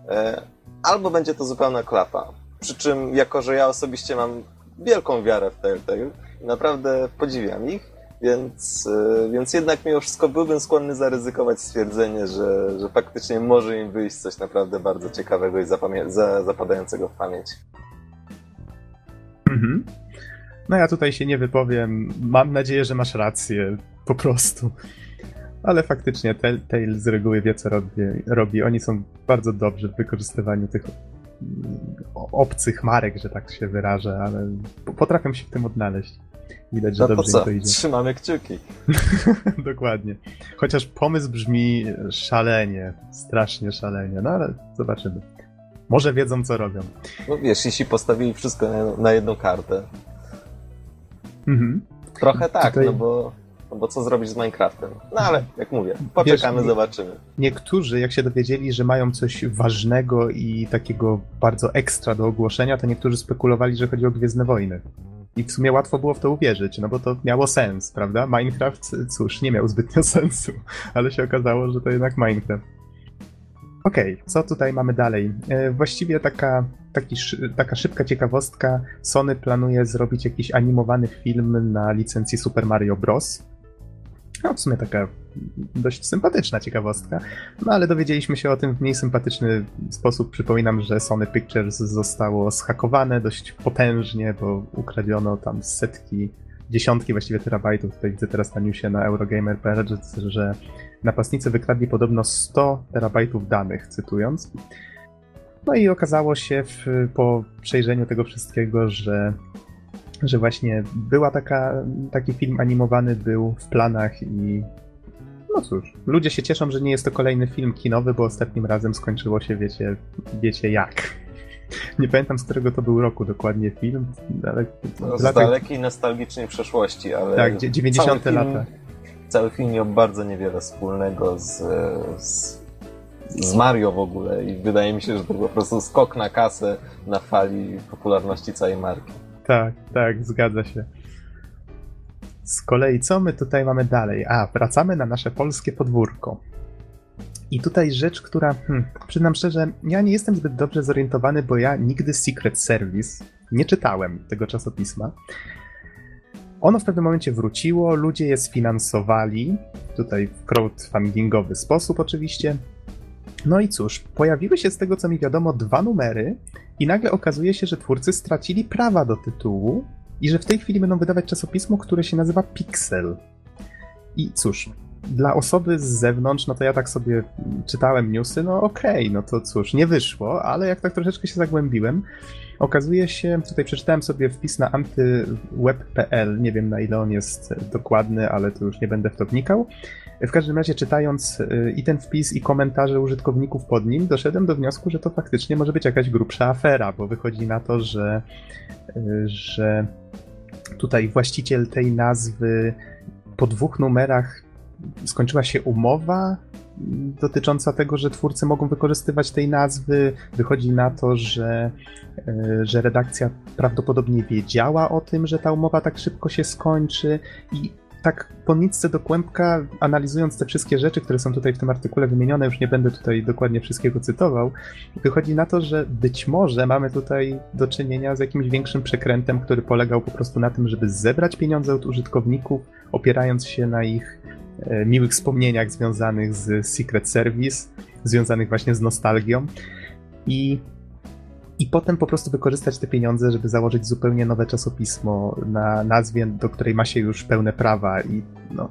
e, albo będzie to zupełna klapa. Przy czym, jako że ja osobiście mam wielką wiarę w Telltale naprawdę podziwiam ich, więc, e, więc jednak mimo wszystko byłbym skłonny zaryzykować stwierdzenie, że, że faktycznie może im wyjść coś naprawdę bardzo ciekawego i zapadającego w pamięć. Mhm. No ja tutaj się nie wypowiem. Mam nadzieję, że masz rację. Po prostu. Ale faktycznie Telltale z reguły wie, co robi. robi. Oni są bardzo dobrzy w wykorzystywaniu tych mm, obcych marek, że tak się wyrażę, ale potrafią się w tym odnaleźć. Widać, że no dobrze co? to idzie. Trzymamy kciuki. Dokładnie. Chociaż pomysł brzmi szalenie, strasznie szalenie, no ale zobaczymy. Może wiedzą, co robią. No wiesz, jeśli postawili wszystko na, na jedną kartę. Mhm. Trochę tak, Tutaj... no bo no bo co zrobić z Minecraftem? No ale, jak mówię, poczekamy, Wiesz, zobaczymy. Niektórzy, jak się dowiedzieli, że mają coś ważnego i takiego bardzo ekstra do ogłoszenia, to niektórzy spekulowali, że chodzi o Gwiezdne Wojny. I w sumie łatwo było w to uwierzyć, no bo to miało sens, prawda? Minecraft, cóż, nie miał zbytnio sensu, ale się okazało, że to jednak Minecraft. Okej, okay, co tutaj mamy dalej? E, właściwie taka, taki, taka szybka ciekawostka. Sony planuje zrobić jakiś animowany film na licencji Super Mario Bros. No, w sumie taka dość sympatyczna ciekawostka, no ale dowiedzieliśmy się o tym w mniej sympatyczny sposób. Przypominam, że Sony Pictures zostało zhakowane dość potężnie, bo ukradziono tam setki, dziesiątki właściwie terabajtów. Tutaj widzę teraz na newsie na Eurogamer.pl, że, że napastnicy wykradli podobno 100 terabajtów danych, cytując. No i okazało się w, po przejrzeniu tego wszystkiego, że, że właśnie była taka, taki film animowany, był w planach i no cóż, ludzie się cieszą, że nie jest to kolejny film kinowy, bo ostatnim razem skończyło się, wiecie, wiecie jak. Nie pamiętam, z którego to był roku dokładnie film, ale... No, z latach... dalekiej, nostalgicznej przeszłości, ale... Tak, 90 film... lata cały film miał bardzo niewiele wspólnego z, z, z, Mario w ogóle i wydaje mi się, że to po prostu skok na kasę na fali popularności całej marki. Tak, tak, zgadza się. Z kolei co my tutaj mamy dalej? A, wracamy na nasze polskie podwórko. I tutaj rzecz, która, hmm, przyznam szczerze, ja nie jestem zbyt dobrze zorientowany, bo ja nigdy Secret Service nie czytałem tego czasopisma. Ono w pewnym momencie wróciło, ludzie je sfinansowali, tutaj w crowdfundingowy sposób oczywiście. No i cóż, pojawiły się z tego co mi wiadomo dwa numery i nagle okazuje się, że twórcy stracili prawa do tytułu i że w tej chwili będą wydawać czasopismo, które się nazywa Pixel. I cóż, dla osoby z zewnątrz, no to ja tak sobie czytałem newsy, no okej, okay, no to cóż, nie wyszło, ale jak tak troszeczkę się zagłębiłem, Okazuje się, tutaj przeczytałem sobie wpis na antyweb.pl, nie wiem na ile on jest dokładny, ale to już nie będę w to wnikał. W każdym razie czytając y, i ten wpis i komentarze użytkowników pod nim, doszedłem do wniosku, że to faktycznie może być jakaś grubsza afera, bo wychodzi na to, że, y, że tutaj właściciel tej nazwy po dwóch numerach skończyła się umowa dotycząca tego, że twórcy mogą wykorzystywać tej nazwy. Wychodzi na to, że, e, że redakcja prawdopodobnie wiedziała o tym, że ta umowa tak szybko się skończy i tak po nitce do kłębka, analizując te wszystkie rzeczy, które są tutaj w tym artykule wymienione, już nie będę tutaj dokładnie wszystkiego cytował, wychodzi na to, że być może mamy tutaj do czynienia z jakimś większym przekrętem, który polegał po prostu na tym, żeby zebrać pieniądze od użytkowników, opierając się na ich E, miłych wspomnieniach związanych z Secret Service związanych właśnie z nostalgią. I, I potem po prostu wykorzystać te pieniądze, żeby założyć zupełnie nowe czasopismo na nazwie, do której ma się już pełne prawa. I no,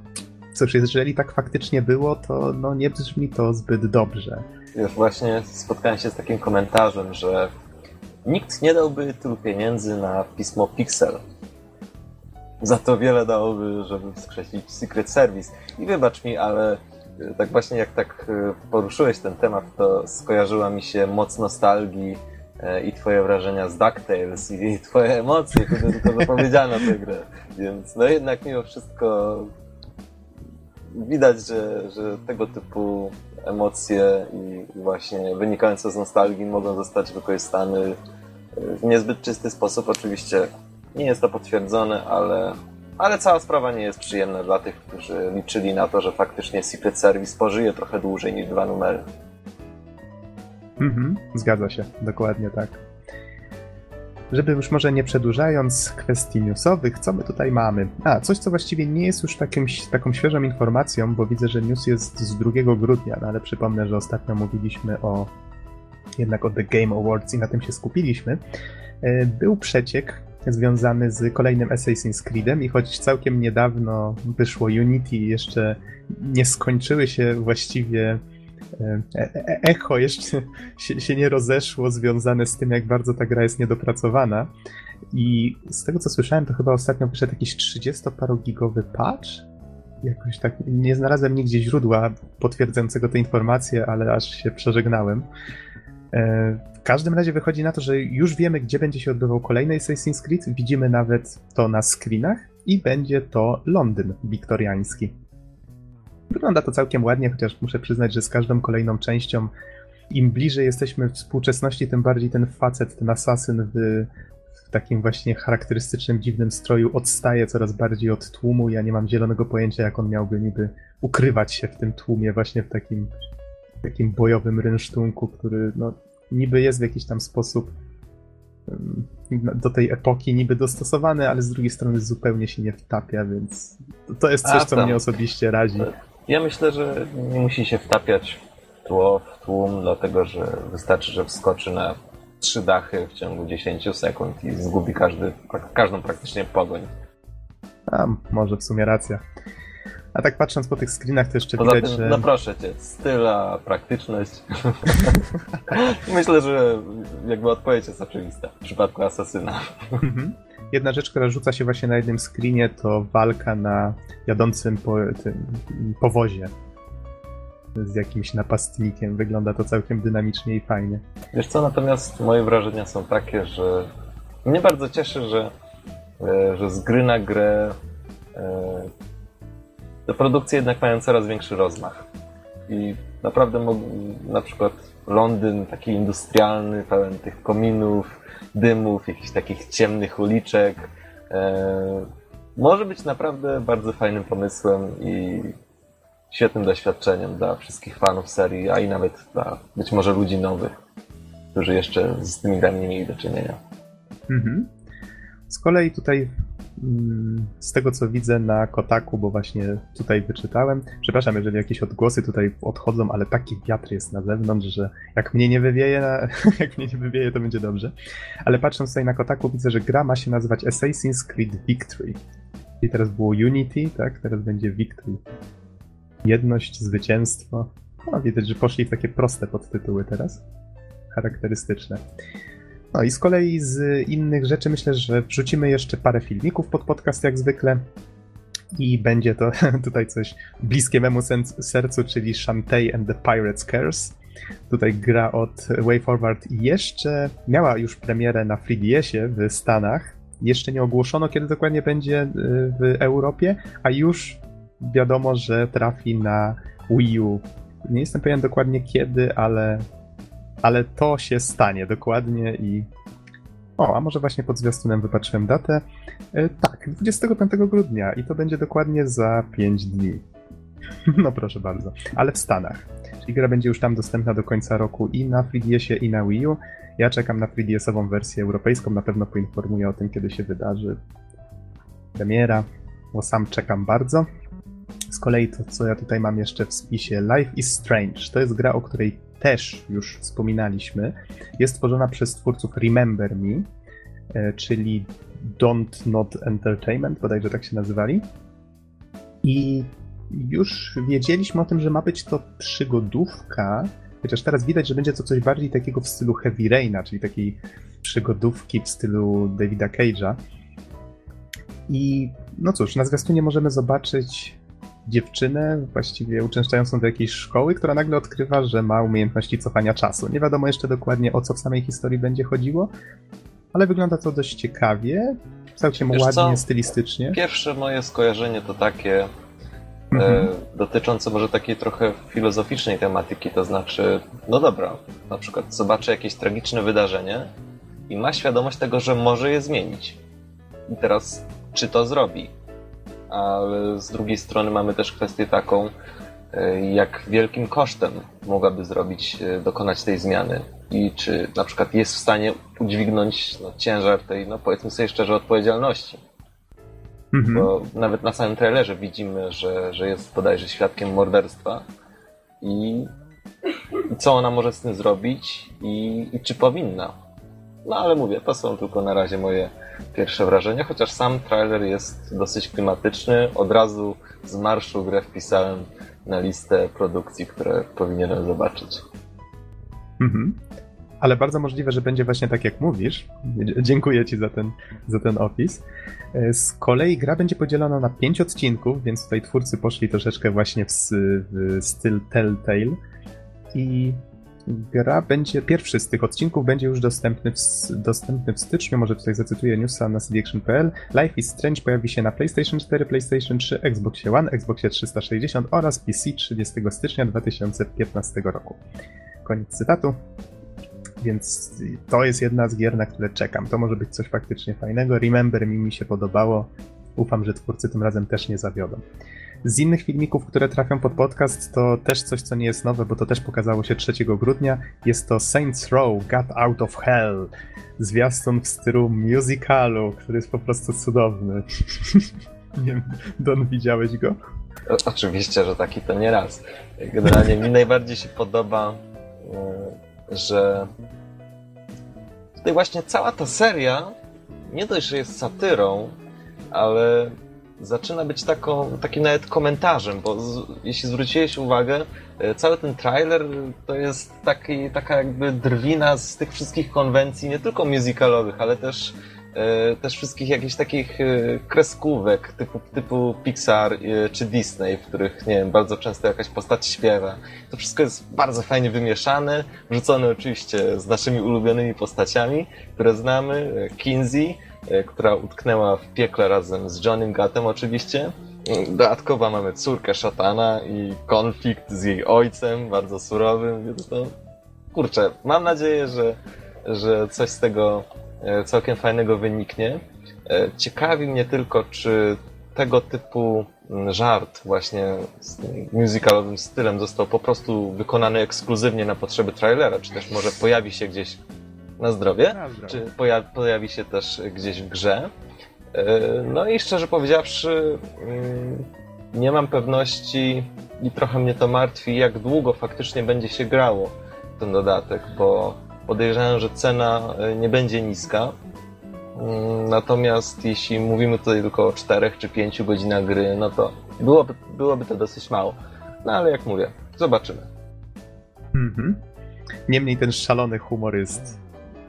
cóż, jeżeli tak faktycznie było, to no, nie brzmi to zbyt dobrze. Już właśnie spotkałem się z takim komentarzem, że nikt nie dałby tylu pieniędzy na pismo Pixel. Za to wiele dałoby, żeby wskrzesić Secret Service. I wybacz mi, ale e, tak właśnie jak tak e, poruszyłeś ten temat, to skojarzyła mi się moc nostalgii i twoje wrażenia z DuckTales i twoje emocje, kiedy tylko zapowiedziano tę grę. Więc no jednak mimo wszystko widać, że, że tego typu emocje i właśnie wynikające z nostalgii mogą zostać wykorzystane w niezbyt czysty sposób. Oczywiście nie jest to potwierdzone, ale, ale cała sprawa nie jest przyjemna dla tych, którzy liczyli na to, że faktycznie Secret Service pożyje trochę dłużej niż dwa numery. Mhm, zgadza się, dokładnie tak. Żeby już może nie przedłużając kwestii newsowych, co my tutaj mamy? A, coś co właściwie nie jest już takim, taką świeżą informacją, bo widzę, że news jest z 2 grudnia, no ale przypomnę, że ostatnio mówiliśmy o jednak o The Game Awards i na tym się skupiliśmy. E, był przeciek związany z kolejnym Assassin's Creedem i choć całkiem niedawno wyszło Unity jeszcze nie skończyły się właściwie echo jeszcze się, się, nie rozeszło związane z tym, jak bardzo ta gra jest niedopracowana. I z tego co słyszałem, to chyba ostatnio wyszedł jakiś 30-parogigowy patch. Jakoś tak nie znalazłem nigdzie źródła potwierdzającego tę informację, ale aż się przeżegnałem. E, w każdym razie wychodzi na to, że już wiemy, gdzie będzie się odbywał kolejny Assassin's Creed. Widzimy nawet to na screenach i będzie to Londyn wiktoriański. Wygląda to całkiem ładnie, chociaż muszę przyznać, że z każdą kolejną częścią im bliżej jesteśmy współczesności, tym bardziej ten facet, ten asasyn w, w takim właśnie charakterystycznym, dziwnym stroju odstaje coraz bardziej od tłumu. Ja nie mam zielonego pojęcia, jak on miałby niby ukrywać się w tym tłumie, właśnie w takim takim bojowym rynsztunku, który no, niby jest w jakiś tam sposób do tej epoki niby dostosowany, ale z drugiej strony zupełnie się nie wtapia, więc to jest coś, co mnie osobiście razi. Ja myślę, że nie musi się wtapiać w tło, w tłum, dlatego że wystarczy, że wskoczy na trzy dachy w ciągu 10 sekund i zgubi każdy, każdą praktycznie pogoń. A, może w sumie racja. A tak patrząc po tych screenach, to jeszcze Poza widać, tym, że... No proszę cię, styla, praktyczność. Myślę, że jakby odpowiedź jest oczywista w przypadku Asasyna. Jedna rzecz, która rzuca się właśnie na jednym screenie, to walka na jadącym po, tym, powozie z jakimś napastnikiem. Wygląda to całkiem dynamicznie i fajnie. Wiesz co, natomiast moje wrażenia są takie, że mnie bardzo cieszy, że, e, że z gry na grę e, te produkcje jednak mają coraz większy rozmach. I naprawdę na przykład Londyn taki industrialny, pełen tych kominów, dymów, jakichś takich ciemnych uliczek, e, może być naprawdę bardzo fajnym pomysłem i świetnym doświadczeniem dla wszystkich fanów serii, a i nawet dla być może ludzi nowych, którzy jeszcze z tymi grami nie mieli do czynienia. Mhm. Z kolei tutaj z tego co widzę na Kotaku, bo właśnie tutaj wyczytałem. Przepraszam, jeżeli jakieś odgłosy tutaj odchodzą, ale taki wiatr jest na zewnątrz, że jak mnie nie wywieje, jak mnie nie wywieje, to będzie dobrze. Ale patrząc tutaj na Kotaku, widzę, że gra ma się nazywać Assassin's Creed Victory. I teraz było Unity, tak? Teraz będzie Victory. Jedność, zwycięstwo. No, widać, że poszli w takie proste podtytuły teraz. Charakterystyczne. No i z kolei z innych rzeczy myślę, że wrzucimy jeszcze parę filmików pod podcast jak zwykle. I będzie to tutaj coś bliskie memu sercu, czyli Shantae and the Pirates Curse. Tutaj gra od WayForward jeszcze miała już premierę na 3DS-ie w Stanach. Jeszcze nie ogłoszono, kiedy dokładnie będzie y, w Europie, a już wiadomo, że trafi na Wii U. Nie jestem pewien dokładnie kiedy, ale ale to się stanie dokładnie i. O, a może właśnie pod zwiastunem wypatrzyłem datę. E, tak, 25 grudnia i to będzie dokładnie za 5 dni. no proszę bardzo, ale w Stanach. Czyli gra będzie już tam dostępna do końca roku i na 3DS-ie i na Wii U. Ja czekam na 3DS-ową wersję europejską, na pewno poinformuję o tym, kiedy się wydarzy premiera, bo sam czekam bardzo. Z kolei to, co ja tutaj mam jeszcze w spisie, Life is Strange. To jest gra, o której też już wspominaliśmy. Jest stworzona przez twórców Remember Me, e, czyli Don't Not Entertainment, bodajże tak się nazywali. I już wiedzieliśmy o tym, że ma być to przygodówka, chociaż teraz widać, że będzie to coś bardziej takiego w stylu Heavy Raina, czyli takiej przygodówki w stylu Davida Cage'a. I no cóż, na zwiastunie możemy zobaczyć dziewczynę, właściwie uczęszczającą do jakiejś szkoły, która nagle odkrywa, że ma umiejętności cofania czasu. Nie wiadomo jeszcze dokładnie o co w samej historii będzie chodziło, ale wygląda to dość ciekawie, całkiem Wiesz ładnie, co? stylistycznie. Pierwsze moje skojarzenie to takie e, mhm. e, dotyczące może takiej trochę filozoficznej tematyki, to znaczy, no dobra, na przykład zobaczy jakieś tragiczne wydarzenie i ma świadomość tego, że może je zmienić. I teraz, czy to zrobi? Ale z drugiej strony mamy też kwestię taką, e, jak wielkim kosztem mogłaby zrobić, e, dokonać tej zmiany i czy na przykład jest w stanie udźwignąć no, ciężar tej, no powiedzmy sobie szczerze, odpowiedzialności. Mhm. Bo nawet na samym trailerze widzimy, że, że jest bodajże świadkiem morderstwa i, i co ona może z tym zrobić i, i czy powinna. No ale mówię, to są tylko na razie moje pierwsze wrażenia, chociaż sam trailer jest dosyć klimatyczny. Od razu z marszu grę wpisałem na listę produkcji, które powinienem zobaczyć. Mhm. Ale bardzo możliwe, że będzie właśnie tak jak mówisz. Dziękuję Ci za ten, za ten opis. E, z kolei gra będzie podzielona na pięć odcinków, więc tutaj twórcy poszli troszeczkę właśnie w, w styl Telltale. I gra będzie, pierwszy z tych odcinków będzie już dostępny w, dostępny w styczniu, może tutaj zacytuję newsa na cdaction.pl. Life is Strange pojawi się na PlayStation 4, PlayStation 3, Xbox One, Xbox 360 oraz PC 30 stycznia 2015 roku. Koniec cytatu. Więc to jest jedna z gier, na które czekam. To może być coś faktycznie fajnego. Remember mi mi się podobało. Ufam, że twórcy tym razem też nie zawiodą. Z innych filmików, które trafią pod podcast, to też coś, co nie jest nowe, bo to też pokazało się 3 grudnia. Jest to Saints Row Got Out of Hell. Zwiastun w stylu musicalu, który jest po prostu cudowny. nie wiem, Don, widziałeś go? O, oczywiście, że taki to nie raz. Generalnie mi najbardziej się podoba, e, że tutaj właśnie cała ta seria nie dość, że jest satyrą, ale zaczyna być taką, takim nawet komentarzem, bo z, jeśli zwróciłeś uwagę, e, cały ten trailer to jest taki, taka jakby drwina z tych wszystkich konwencji, nie tylko musicalowych, ale też, e, też wszystkich jakichś takich e, kreskówek typu, typu Pixar czy Disney, w których, nie wiem, bardzo często jakaś postać śpiewa. To wszystko jest bardzo fajnie wymieszane, wrzucone oczywiście z naszymi ulubionymi postaciami, które znamy, Kinsey, która utknęła w piekle razem z Johnnym Gatem oczywiście. Dodatkowo mamy córkę szatana i konflikt z jej ojcem, bardzo surowym, więc to... Kurczę, mam nadzieję, że, że coś z tego e, całkiem fajnego wyniknie. E, ciekawi mnie tylko, czy tego typu mm, żart właśnie z musicalowym stylem został po prostu wykonany ekskluzywnie na potrzeby trailera, czy też może pojawi się gdzieś na zdrowie, na zdrowie. czy poja pojawi się też gdzieś w grze. E, no i szczerze powiedziawszy, mm, nie mam pewności i trochę mnie to martwi, jak długo faktycznie będzie się grało ten dodatek, bo podejrzewam, że cena e, nie będzie niska. Natomiast jeśli mówimy tutaj tylko o 4 czy 5 godzinach gry, no to byłoby, byłoby to dosyć mało. No ale jak mówię, zobaczymy. Mhm. Niemniej ten szalony humor jest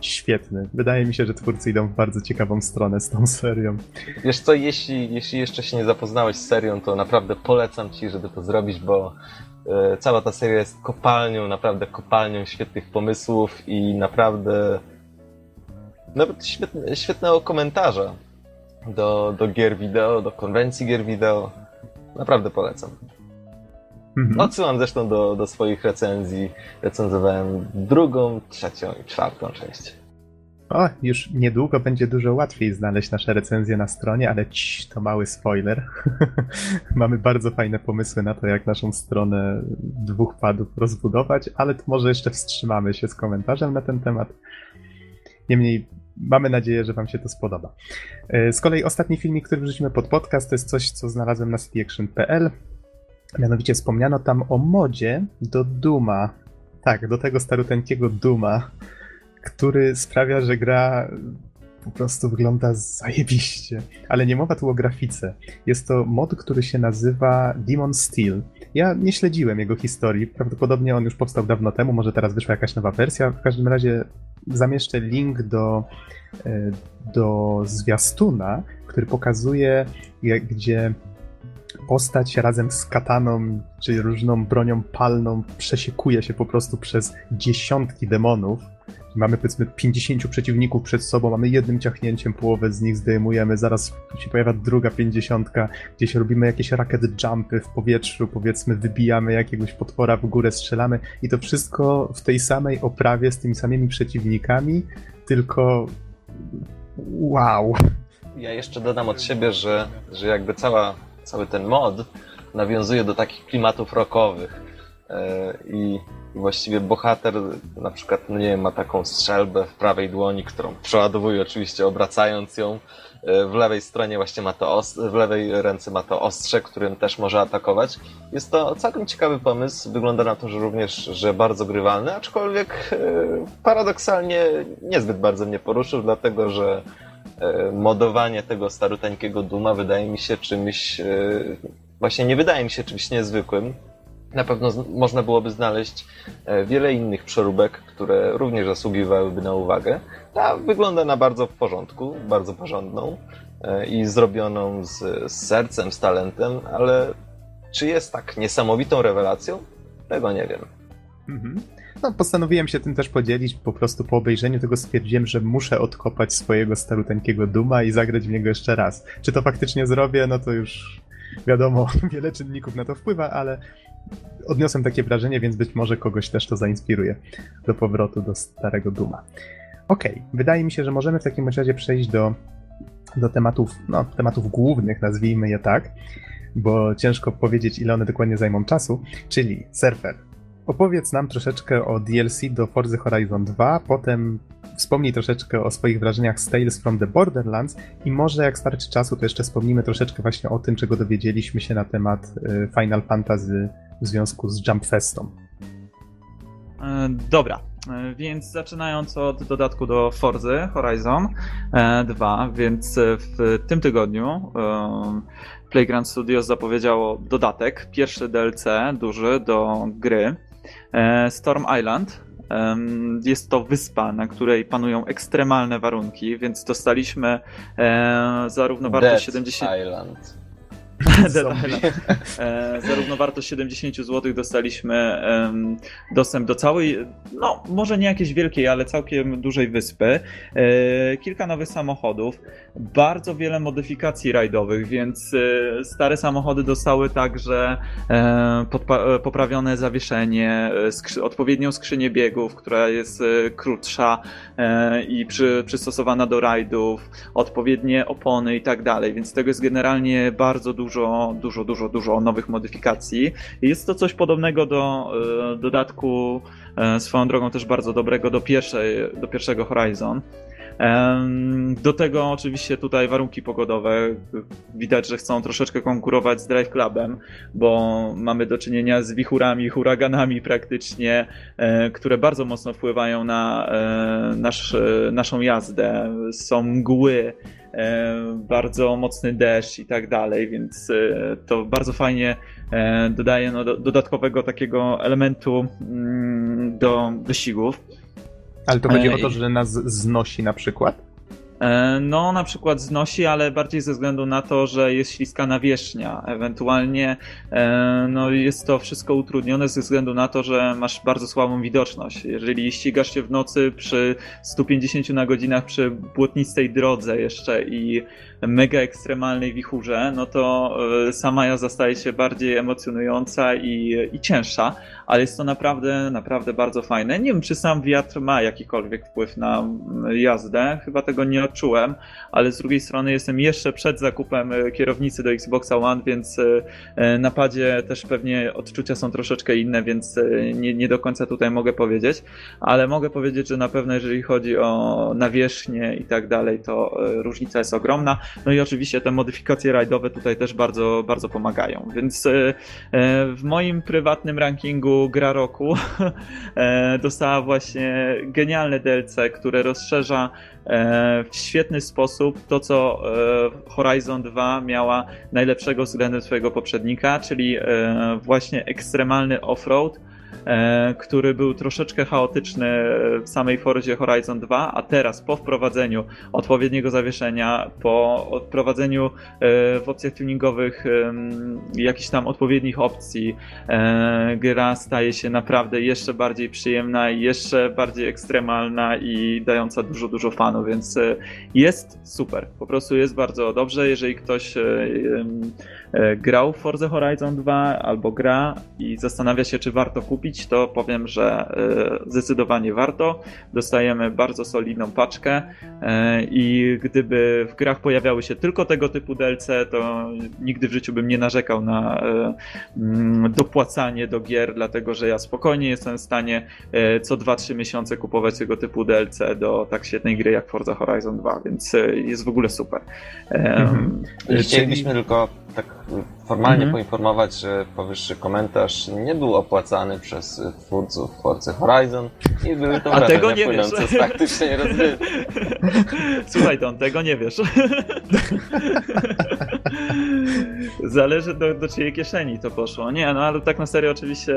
świetny. Wydaje mi się, że twórcy idą w bardzo ciekawą stronę z tą serią. Wiesz co, jeśli, jeśli jeszcze się nie zapoznałeś z serią, to naprawdę polecam ci, żeby to zrobić, bo e, cała ta seria jest kopalnią, naprawdę kopalnią świetnych pomysłów i naprawdę nawet świetne, świetnego komentarza do, do gier wideo, do konwencji gier wideo. Naprawdę polecam. Mhm. Odsyłam zresztą do, do swoich recenzji. Recenzowałem drugą, trzecią i czwartą część. O, już niedługo będzie dużo łatwiej znaleźć nasze recenzje na stronie, ale cii, to mały spoiler. Mamy bardzo fajne pomysły na to, jak naszą stronę dwóch padów rozbudować, ale to może jeszcze wstrzymamy się z komentarzem na ten temat. Niemniej mamy nadzieję, że Wam się to spodoba. E, z kolei ostatni filmik, który wrzucimy pod podcast, to jest coś, co znalazłem na cityaction.pl. Mianowicie wspomniano tam o modzie do Duma. Tak, do tego staruteńkiego Duma, który sprawia, że gra po prostu wygląda zajebiście. Ale nie mowa tu o grafice. Jest to mod, który się nazywa Demon Steel. Ja nie śledziłem jego historii. Prawdopodobnie on już powstał dawno temu, może teraz wyszła jakaś nowa wersja. W każdym razie zamieszczę link do, e, do zwiastuna, który pokazuje, gdzie postać razem z kataną czy różną bronią palną przesiekuje się po prostu przez dziesiątki demonów mamy powiedzmy 50 przeciwników przed sobą, mamy jednym ciachnięciem połowę z nich zdejmujemy, zaraz się pojawia druga 50, gdzieś robimy jakieś racket jumpy w powietrzu, powiedzmy wybijamy jakiegoś potwora w górę, strzelamy i to wszystko w tej samej oprawie z tymi samymi przeciwnikami, tylko wow. Ja jeszcze dodam od siebie, że, że jakby cała, cały ten mod nawiązuje do takich klimatów rockowych e, i właściwie bohater na przykład, no nie wiem, ma taką strzelbę w prawej dłoni, którą przeładowuje oczywiście obracając ją. E, w lewej stronie właśnie ma to w lewej ręce ma to ostrze, którym też może atakować. Jest to całkiem ciekawy pomysł. Wygląda na to, że również, że bardzo grywalny, aczkolwiek e, paradoksalnie niezbyt bardzo mnie poruszył, dlatego że modowanie tego staruteńkiego Duma wydaje mi się czymś, właśnie nie wydaje mi się czymś niezwykłym. Na pewno można byłoby znaleźć e, wiele innych przeróbek, które również zasługiwałyby na uwagę. Ta wygląda na bardzo w porządku, bardzo porządną e, i zrobioną z, z sercem, z talentem, ale czy jest tak niesamowitą rewelacją? Tego nie wiem. Mhm. No, postanowiłem się tym też podzielić. Po prostu po obejrzeniu tego stwierdziłem, że muszę odkopać swojego staruteńkiego Duma i zagrać w niego jeszcze raz. Czy to faktycznie zrobię, no to już wiadomo, wiele czynników na to wpływa, ale odniosłem takie wrażenie, więc być może kogoś też to zainspiruje do powrotu do starego Duma. Okej, okay. wydaje mi się, że możemy w takim razie przejść do, do tematów, no, tematów głównych, nazwijmy je tak, bo ciężko powiedzieć, ile one dokładnie zajmą czasu, czyli surfer. Opowiedz nam troszeczkę o DLC do Forza Horizon 2, potem wspomnij troszeczkę o swoich wrażeniach z Tales from the Borderlands i może jak starczy czasu, to jeszcze wspomnimy troszeczkę właśnie o tym, czego dowiedzieliśmy się na temat y, Final Fantasy w związku z Jump Festą. E, dobra, e, więc zaczynając od dodatku do Forzy Horizon 2, e, więc w tym tygodniu Playground Studios zapowiedziało dodatek, pierwszy DLC duży do gry Storm Island. Jest to wyspa, na której panują ekstremalne warunki, więc dostaliśmy zarówno wartość 70. Island. e, zarówno wartość 70 zł dostaliśmy e, dostęp do całej, no może nie jakiejś wielkiej, ale całkiem dużej wyspy. E, kilka nowych samochodów, bardzo wiele modyfikacji rajdowych, więc e, stare samochody dostały także e, poprawione zawieszenie, e, skrzy odpowiednią skrzynię biegów, która jest krótsza i przy, przystosowana do rajdów, odpowiednie opony i tak dalej, więc tego jest generalnie bardzo dużo dużo, dużo, dużo, dużo nowych modyfikacji. Jest to coś podobnego do e, dodatku, e, swoją drogą też bardzo dobrego do, pierwszej, do pierwszego Horizon. Do tego oczywiście tutaj warunki pogodowe. Widać, że chcą troszeczkę konkurować z Drive Clubem, bo mamy do czynienia z wichurami, huraganami praktycznie, e, które bardzo mocno wpływają na nasz, naszą jazdę. Są mgły, bardzo mocny deszcz i tak dalej, więc e, to bardzo fajnie e, dodaje no, dodatkowego takiego elementu mm, do wyścigów. Ale to chodzi o to, że nas znosi na przykład? E, no, na przykład znosi, ale bardziej ze względu na to, że jest śliska nawierzchnia. Ewentualnie e, no, jest to wszystko utrudnione ze względu na to, że masz bardzo słabą widoczność. Jeżeli ścigasz się w nocy przy 150 na godzinach przy błotnistej drodze jeszcze i mega ekstremalnej wichurze, no to e, sama jazda staje się bardziej emocjonująca i, i cięższa, ale jest to naprawdę, naprawdę bardzo fajne. Nie wiem, czy sam wiatr ma jakikolwiek wpływ na jazdę. Chyba tego nie odczułem, ale z drugiej strony jestem jeszcze przed zakupem e, kierownicy do Xboxa One, więc e, na padzie też pewnie odczucia są troszeczkę inne, więc nie, nie do końca tutaj mogę powiedzieć, ale mogę powiedzieć, że na pewno jeżeli chodzi o nawierzchnię i tak dalej, to różnica jest ogromna. No i oczywiście te modyfikacje rajdowe tutaj też bardzo, bardzo pomagają, więc w moim prywatnym rankingu gra roku dostała właśnie genialne DLC, które rozszerza e, w świetny sposób to, co e, Horizon 2 miała najlepszego względem swojego poprzednika, czyli e, właśnie ekstremalny offroad E, który był troszeczkę chaotyczny w samej Forzie Horizon 2, a teraz po wprowadzeniu odpowiedniego zawieszenia, po wprowadzeniu e, w opcjach tuningowych jakichś tam odpowiednich opcji, e, gra staje się naprawdę jeszcze bardziej przyjemna, jeszcze bardziej ekstremalna i dająca dużo, dużo fanu, więc jest super. Po prostu jest bardzo dobrze, jeżeli ktoś grał w Forza Horizon 2 albo gra i zastanawia się, czy warto kupić, to powiem, że e, zdecydowanie warto. Dostajemy bardzo solidną paczkę e, i gdyby w grach pojawiały się tylko tego typu DLC, to nigdy w życiu bym nie narzekał na e, mm, dopłacanie do gier, dlatego że ja spokojnie jestem w stanie co 2-3 miesiące kupować tego typu DLC do tak świetnej gry jak Forza Horizon 2, więc jest w ogóle super. Mhm. Chcielibyśmy tylko tak formalnie mhm. poinformować, że powyższy komentarz nie był opłacany przez twórców Forza Horizon i były to A tego nie wiesz. z faktycznej rozgrywki. Słuchaj, Don, tego nie wiesz. Zależy do, do czyjej kieszeni to poszło. Nie, no ale tak na serio oczywiście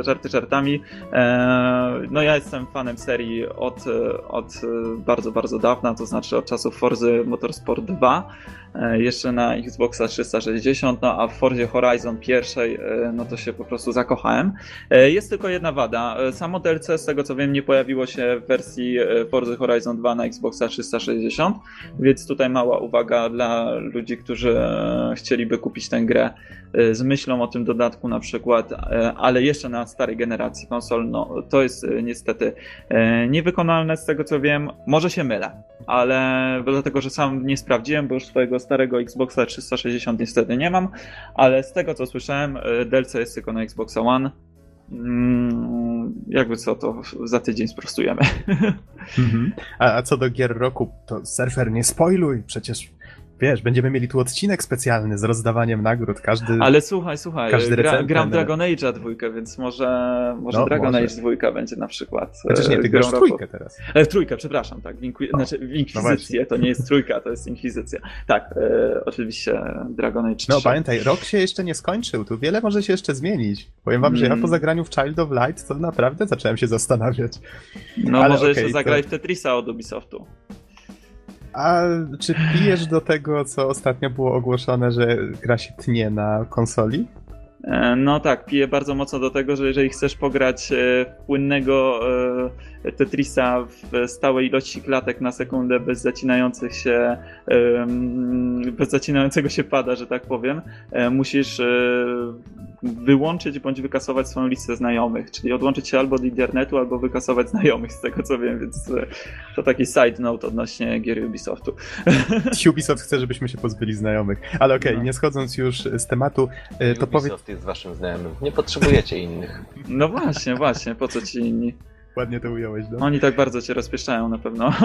żarty żartami. E, no ja jestem fanem serii od, od bardzo, bardzo dawna, to znaczy od czasów Forzy Motorsport 2. E, jeszcze na Xboxa 360, no a w Forzie Horizon pierwszej, e, no to się po prostu zakochałem. E, jest tylko jedna wada. Samo DLC, z tego co wiem, nie pojawiło się w wersji Forza Horizon 2 na Xboxa 360, więc tutaj mała uwaga dla ludzi, którzy chcieliby kupić tę grę z myślą o tym dodatku na przykład, ale jeszcze na starej generacji konsol, no to jest niestety niewykonalne z tego co wiem. Może się mylę, ale dlatego, że sam nie sprawdziłem, bo już swojego starego Xboxa 360 niestety nie mam, ale z tego co słyszałem, e, DLC jest tylko na Xboxa One. Mm, jakby co, to za tydzień sprostujemy. Mhm. A, a co do gier roku, to surfer nie spoiluj, przecież wiesz, będziemy mieli tu odcinek specjalny z rozdawaniem nagród, każdy Ale słuchaj, słuchaj, każdy gra, gram Dragon Age'a dwójkę, więc może, może no, Dragon może. Age dwójka będzie na przykład Chociaż nie, ty grasz trójkę teraz. E, w trójkę, przepraszam, tak, w, no, znaczy, w Inkwizycję, no to nie jest trójka, to jest Inkwizycja. Tak, e, oczywiście Dragon Age 3. No pamiętaj, rok się jeszcze nie skończył, tu wiele może się jeszcze zmienić. Powiem wam, mm. że ja po mm. zagraniu w Child of Light to naprawdę zacząłem się zastanawiać. No Ale może okay, jeszcze zagraj to... w Tetrisa od Ubisoftu. A czy pijesz do tego, co ostatnio było ogłoszone, że gra się tnie na konsoli? E, no tak, piję bardzo mocno do tego, że jeżeli chcesz pograć e, płynnego e, Tetrisa w stałej ilości klatek na sekundę bez zacinających się bez zacinającego się pada, że tak powiem, musisz wyłączyć bądź wykasować swoją listę znajomych, czyli odłączyć się albo od internetu, albo wykasować znajomych z tego co wiem, więc to taki side note odnośnie gier Ubisoftu. Ubisoft chce, żebyśmy się pozbyli znajomych. Ale okej, okay, no. nie schodząc już z tematu, to powiedz jest waszym znajomym. Nie potrzebujecie innych. No właśnie, właśnie, po co ci inni? Ładnie to ująłeś, no. Oni tak bardzo cię rozpieszczają na pewno.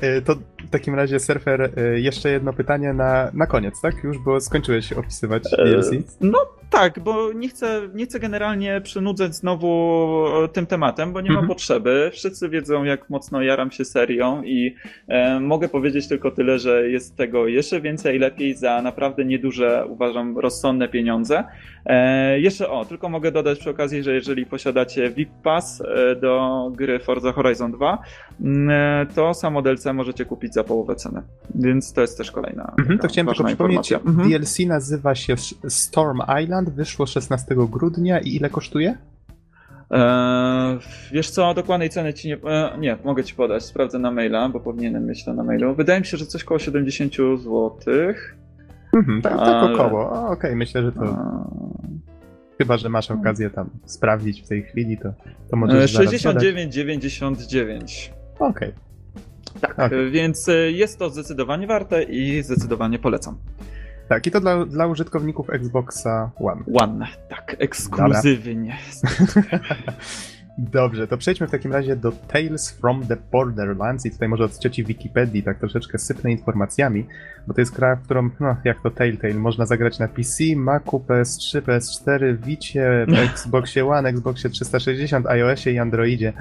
E, to w takim razie, Surfer, e, jeszcze jedno pytanie na, na koniec, tak? Już, bo skończyłeś opisywać e, DLC. No tak, bo nie chcę, nie chcę generalnie przynudzać znowu tym tematem, bo nie mhm. ma potrzeby. Wszyscy wiedzą, jak mocno jaram się serią i e, mogę powiedzieć tylko tyle, że jest tego jeszcze więcej, lepiej za naprawdę nieduże, uważam, rozsądne pieniądze. E, jeszcze o, tylko mogę dodać przy okazji, że jeżeli posiadacie VIP Pass e, do gry Forza Horizon 2, mm, e, to samo DLC możecie kupić za połowę ceny. Więc to jest też kolejna. Mhm, to chciałem tylko przypomnieć, mhm. DLC nazywa się Storm Island, wyszło 16 grudnia i ile kosztuje? Eee, wiesz co, dokładnej ceny ci nie. E, nie, mogę ci podać, sprawdzę na maila, bo powinienem mieć to na mailu. Wydaje mi się, że coś koło 70 zł. Mhm, tak, tak około. Okej, okay, myślę, że to. A... Chyba, że masz okazję tam sprawdzić w tej chwili, to, to możesz. 69,99. Okej. Okay. Tak, okay. więc jest to zdecydowanie warte i zdecydowanie polecam. Tak, i to dla, dla użytkowników Xboxa One. One, tak, ekskluzywnie. Dobrze, to przejdźmy w takim razie do Tales from the Borderlands i tutaj może od cioci Wikipedii tak troszeczkę sypnę informacjami, bo to jest gra, w którą, no jak to Telltale, można zagrać na PC, Macu, PS3, PS4, Vicie, Xboxie One, Xboxie 360, iOSie i Androidzie.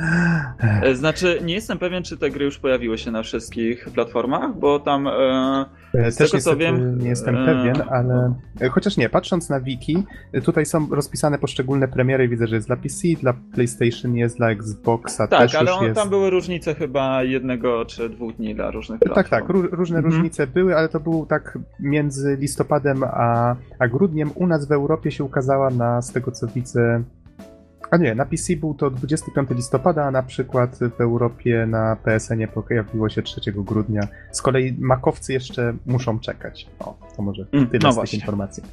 E, znaczy, nie jestem pewien, czy te gry już pojawiły się na wszystkich platformach, bo tam... E z Też tego, co wiem, nie jestem pewien, ale chociaż nie, patrząc na wiki, tutaj są rozpisane poszczególne premiery, widzę, że jest dla PC, dla PlayStation jest, dla Xboxa tak, też ale on, jest. tam były różnice chyba jednego czy dwóch dni dla różnych platform. Tak, tak, różne mhm. różnice były, ale to był tak między listopadem a, a grudniem. U nas w Europie się ukazała na, z tego co widzę, a nie, na PC był to 25 listopada, a na przykład w Europie na PSN-ie pojawiło się 3 grudnia. Z kolei makowcy jeszcze muszą czekać. O, to może mm, tyle no z tych informacji.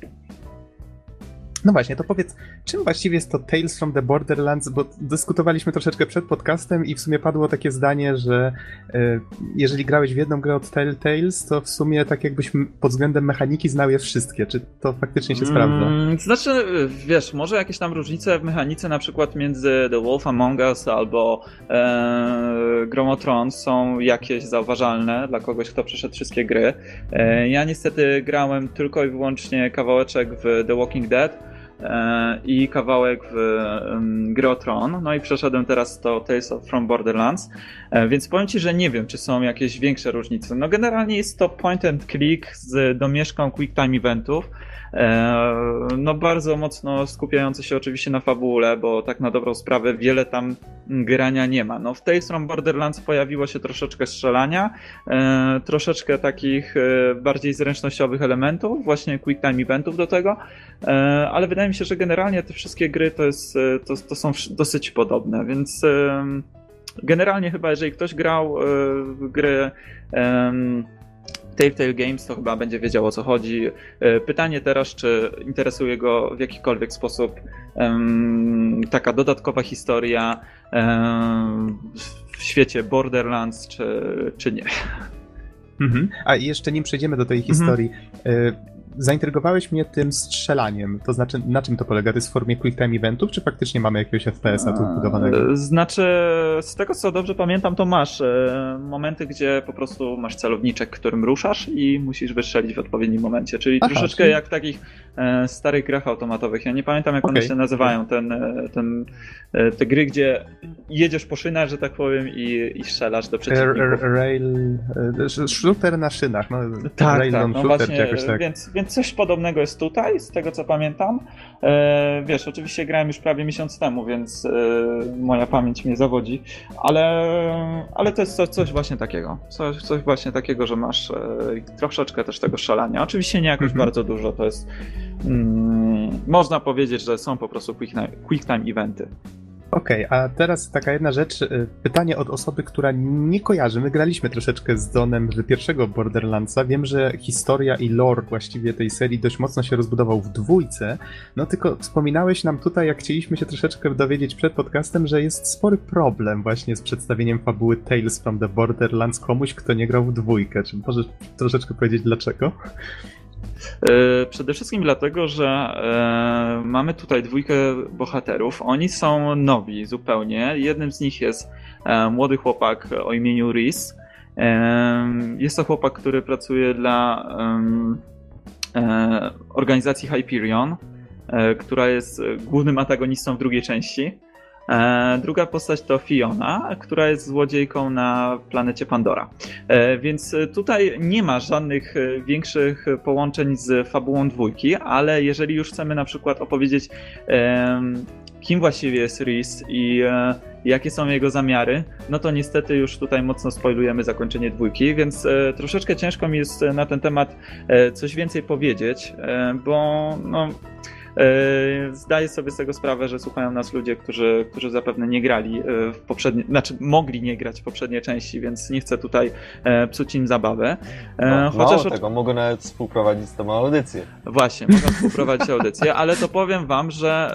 No właśnie, to powiedz, czym właściwie jest to Tales from the Borderlands? Bo dyskutowaliśmy troszeczkę przed podcastem i w sumie padło takie zdanie, że e, jeżeli grałeś w jedną grę od Telltales, to w sumie tak jakbyś pod względem mechaniki znał je wszystkie. Czy to faktycznie się mm, sprawdza? Znaczy, wiesz, może jakieś tam różnice w mechanice na przykład między The Wolf Among Us albo e, Gromotron są jakieś zauważalne dla kogoś, kto przeszedł wszystkie gry. E, ja niestety grałem tylko i wyłącznie kawałeczek w The Walking Dead, i kawałek w Grotron. No i przeszedłem teraz do Tales of From Borderlands, e, więc powiem Ci, że nie wiem, czy są jakieś większe różnice. No generalnie jest to point and click z domieszką quick time eventów, E, no bardzo mocno skupiający się oczywiście na fabule, bo tak na dobrą sprawę wiele tam grania nie ma. No w Tales from Borderlands pojawiło się troszeczkę strzelania, e, troszeczkę takich e, bardziej zręcznościowych elementów, właśnie quick time eventów do tego, ale wydaje mi się, że generalnie te wszystkie gry to, jest, to, to są dosyć podobne, więc generalnie chyba jeżeli ktoś grał w gry Telltale Games to chyba będzie wiedział o co chodzi. E, pytanie teraz, czy interesuje go w jakikolwiek sposób um, taka dodatkowa historia um, w świecie Borderlands, czy, czy nie. Mhm. A jeszcze nim przejdziemy do tej mhm. historii, mhm zaintrygowałeś mnie tym strzelaniem. To znaczy, na czym to polega? To jest w formie quick time eventów, czy faktycznie mamy jakiegoś FPS-a tu wbudowanego? Znaczy, z tego co dobrze pamiętam, to masz e, momenty, gdzie po prostu masz celowniczek, którym ruszasz i musisz wystrzelić w odpowiednim momencie. Czyli Aha, troszeczkę czyli... jak w takich e, starych grach automatowych. Ja nie pamiętam, jak okay. one się nazywają. Ten, e, ten, te gry, gdzie jedziesz po szynach, że tak powiem, i, i strzelasz do przeciwników. Rail, shooter na szynach. No, tak, rail tak, no shooter, właśnie, jakoś tak. Więc, więc coś podobnego jest tutaj, z tego co pamiętam. E, wiesz, oczywiście grałem już prawie miesiąc temu, więc e, moja pamięć mnie zawodzi, ale, ale to jest coś, coś właśnie takiego. Coś, coś, właśnie takiego, że masz e, troszeczkę też tego szalania. Oczywiście nie jakoś mhm. bardzo dużo, to jest. Mm, można powiedzieć, że są po prostu quick time, quick time eventy. Okej, okay, a teraz taka jedna rzecz, y, pytanie od osoby, która nie kojarzy. My graliśmy troszeczkę z Donem w pierwszego Borderlandsa. Wiem, że historia i lore właściwie tej serii dość mocno się rozbudował w dwójce. No tylko wspominałeś nam tutaj, jak chcieliśmy się troszeczkę dowiedzieć przed podcastem, że jest spory problem właśnie z przedstawieniem fabuły Tales from the Borderlands komuś, kto nie grał w dwójkę. Czy możesz troszeczkę powiedzieć dlaczego? E, przede wszystkim dlatego, że e, mamy tutaj dwójkę bohaterów. Oni są nowi zupełnie. Jednym z nich jest e, młody chłopak o imieniu Rhys. Jest to chłopak, który pracuje dla organizacji Hyperion, która jest głównym antagonistą w drugiej części. E, druga postać to Fiona, która jest złodziejką na planecie Pandora. E, więc tutaj nie ma żadnych e, większych połączeń z fabułą dwójki, ale jeżeli już chcemy na przykład opowiedzieć kim właściwie jest Reese i jakie są jego zamiary, no to niestety już tutaj mocno spoilujemy zakończenie dwójki, więc troszeczkę ciężko mi jest na ten temat coś więcej powiedzieć, bo no, zdaję sobie z tego sprawę, że słuchają nas ludzie, którzy, którzy zapewne nie grali e, w poprzednie, znaczy mogli nie grać w poprzedniej części, więc nie chcę tutaj e, psuć im zabawę. No, Chociaż mało tego, mogę nawet współprowadzić z tą audycję. Właśnie, mogę współprowadzić audycję, ale to powiem wam, że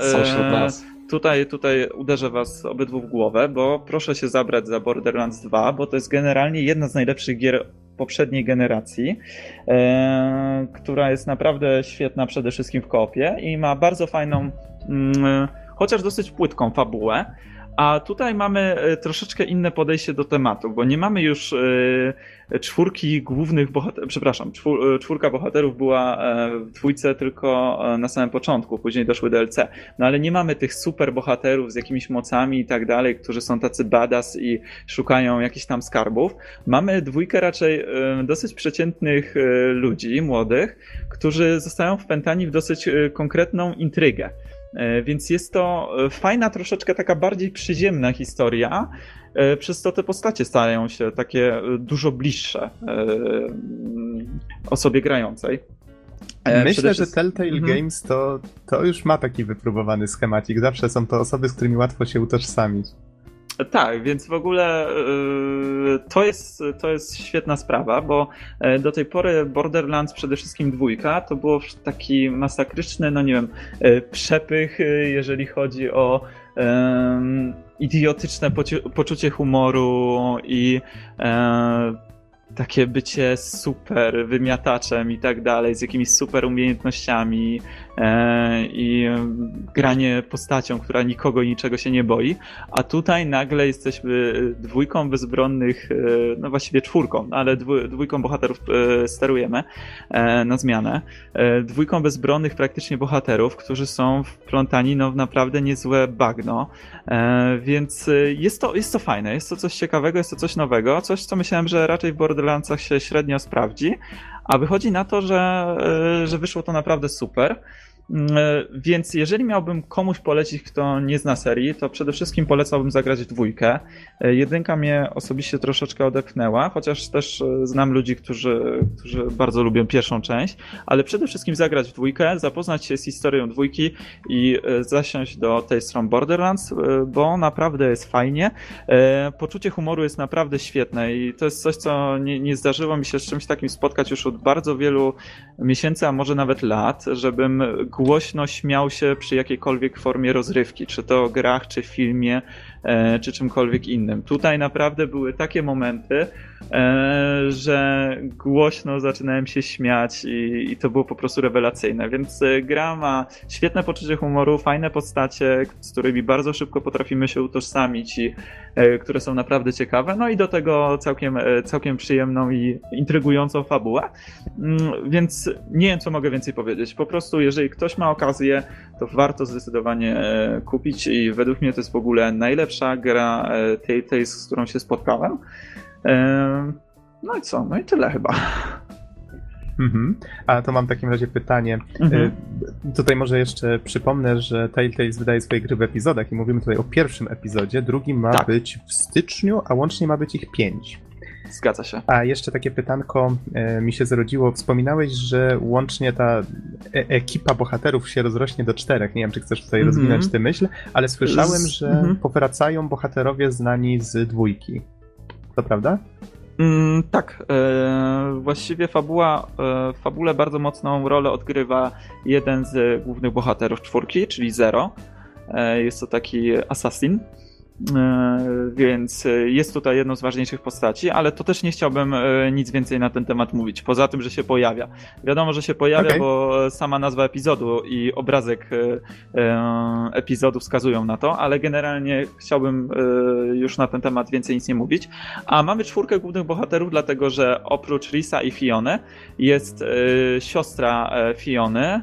nas tutaj, tutaj uderzę was obydwu w głowę, bo proszę się zabrać za Borderlands 2, bo to jest generalnie jedna z najlepszych gier poprzedniej generacji, e, która jest naprawdę świetna przede wszystkim w kopie i ma bardzo fajną, mm, chociaż dosyć płytką fabułę. A tutaj mamy e, troszeczkę inne podejście do tematu, bo nie mamy już e, czwórki głównych bohaterów, przepraszam, e, czwórka bohaterów była w dwójce tylko na samym początku, później doszły DLC. No ale nie mamy tych super bohaterów z jakimiś mocami i tak dalej, którzy są tacy badass i szukają jakichś tam skarbów. Mamy dwójkę raczej dosyć przeciętnych ludzi, młodych, którzy zostają wpętani w dosyć konkretną intrygę. E, więc jest to e, fajna, troszeczkę taka bardziej przyziemna historia, e, przez to te postacie stają się takie dużo bliższe osobie grającej. Myślę, że Telltale mhm. Games to, to już ma taki wypróbowany schematik. Zawsze są to osoby, z którymi łatwo się utożsamić. Tak, więc w ogóle yy, to jest, to jest świetna sprawa, bo yy, do tej pory Borderlands przede wszystkim dwójka to było taki masakryczny, no nie wiem, yy, przepych, jeżeli chodzi o idiotyczne poczucie humoru i takie bycie super wymiataczem i tak dalej, z jakimiś super umiejętnościami e, i granie postacią, która nikogo i niczego się nie boi, a tutaj nagle jesteśmy dwójką bezbronnych, e, no właściwie czwórką, ale dwójką bohaterów e, sterujemy e, na zmianę. E, dwójką bezbronnych praktycznie bohaterów, którzy są wplątani no, w naprawdę niezłe bagno, e, więc jest to, jest to fajne, jest to coś ciekawego, jest to coś nowego, coś co myślałem, że raczej w Borderlands Borderlandsach się średnio sprawdzi, a wychodzi na to, że, e, że wyszło to naprawdę super. Mm, e, więc jeżeli miałbym komuś polecić, kto nie zna serii, to przede wszystkim polecałbym zagrać dwójkę. E, jedynka mnie osobiście troszeczkę odepchnęła, chociaż też e, znam ludzi, którzy, którzy bardzo lubią pierwszą część, ale przede wszystkim zagrać dwójkę, zapoznać się z historią dwójki i zasiąść do tej strony Borderlands, bo naprawdę jest fajnie. Poczucie humoru jest naprawdę świetne i to jest coś, co nie, nie zdarzyło mi się z czymś takim spotkać już od bardzo wielu miesięcy, a może nawet lat, żebym głośno śmiał się przy jakiejkolwiek formie rozrywki, czy to grach, czy filmie, czy czymkolwiek innym. Tutaj naprawdę były takie momenty, e, że głośno zaczynałem się śmiać i, i to było po prostu rewelacyjne. Więc e, gra ma świetne poczucie humoru, fajne postacie, z którymi bardzo szybko potrafimy się utożsamić i które są naprawdę ciekawe. No i do tego całkiem, całkiem przyjemną i intrygującą fabułę. Mm, więc nie wiem, co mogę więcej powiedzieć. Po prostu, jeżeli ktoś ma okazję, to warto zdecydowanie kupić i według mnie to jest w ogóle najlepsze najlepsza gra e, tej, tej, z którą się spotkałem. E, no i co? No i tyle chyba. Mhm. A to mam w takim razie pytanie. Mhm. E, tutaj może jeszcze przypomnę, że Telltale wydaje swoje gry w epizodach i mówimy tutaj o pierwszym epizodzie, drugi ma tak. być w styczniu, a łącznie ma być ich pięć. Zgadza się. A jeszcze takie pytanko e, mi się zrodziło. Wspominałeś, że łącznie ta e ekipa bohaterów się rozrośnie do czterech. Nie wiem, czy chcesz tutaj mm -hmm. rozwinąć tę myśl, ale słyszałem, że mm -hmm. powracają bohaterowie znani z dwójki. To prawda? Mm, tak, e, właściwie fabuła, e, fabule bardzo mocną rolę odgrywa jeden z głównych bohaterów czwórki, czyli Zero. E, jest to taki assassin, więc jest tutaj jedną z ważniejszych postaci, ale to też nie chciałbym e, nic więcej na ten temat mówić, poza tym, że się pojawia. Wiadomo, że się pojawia, okay. bo sama nazwa epizodu i obrazek e, epizodu wskazują na to, ale generalnie chciałbym już na ten temat więcej nic nie mówić. A mamy czwórkę głównych bohaterów, dlatego że oprócz Risa i Fiony jest siostra Fiony.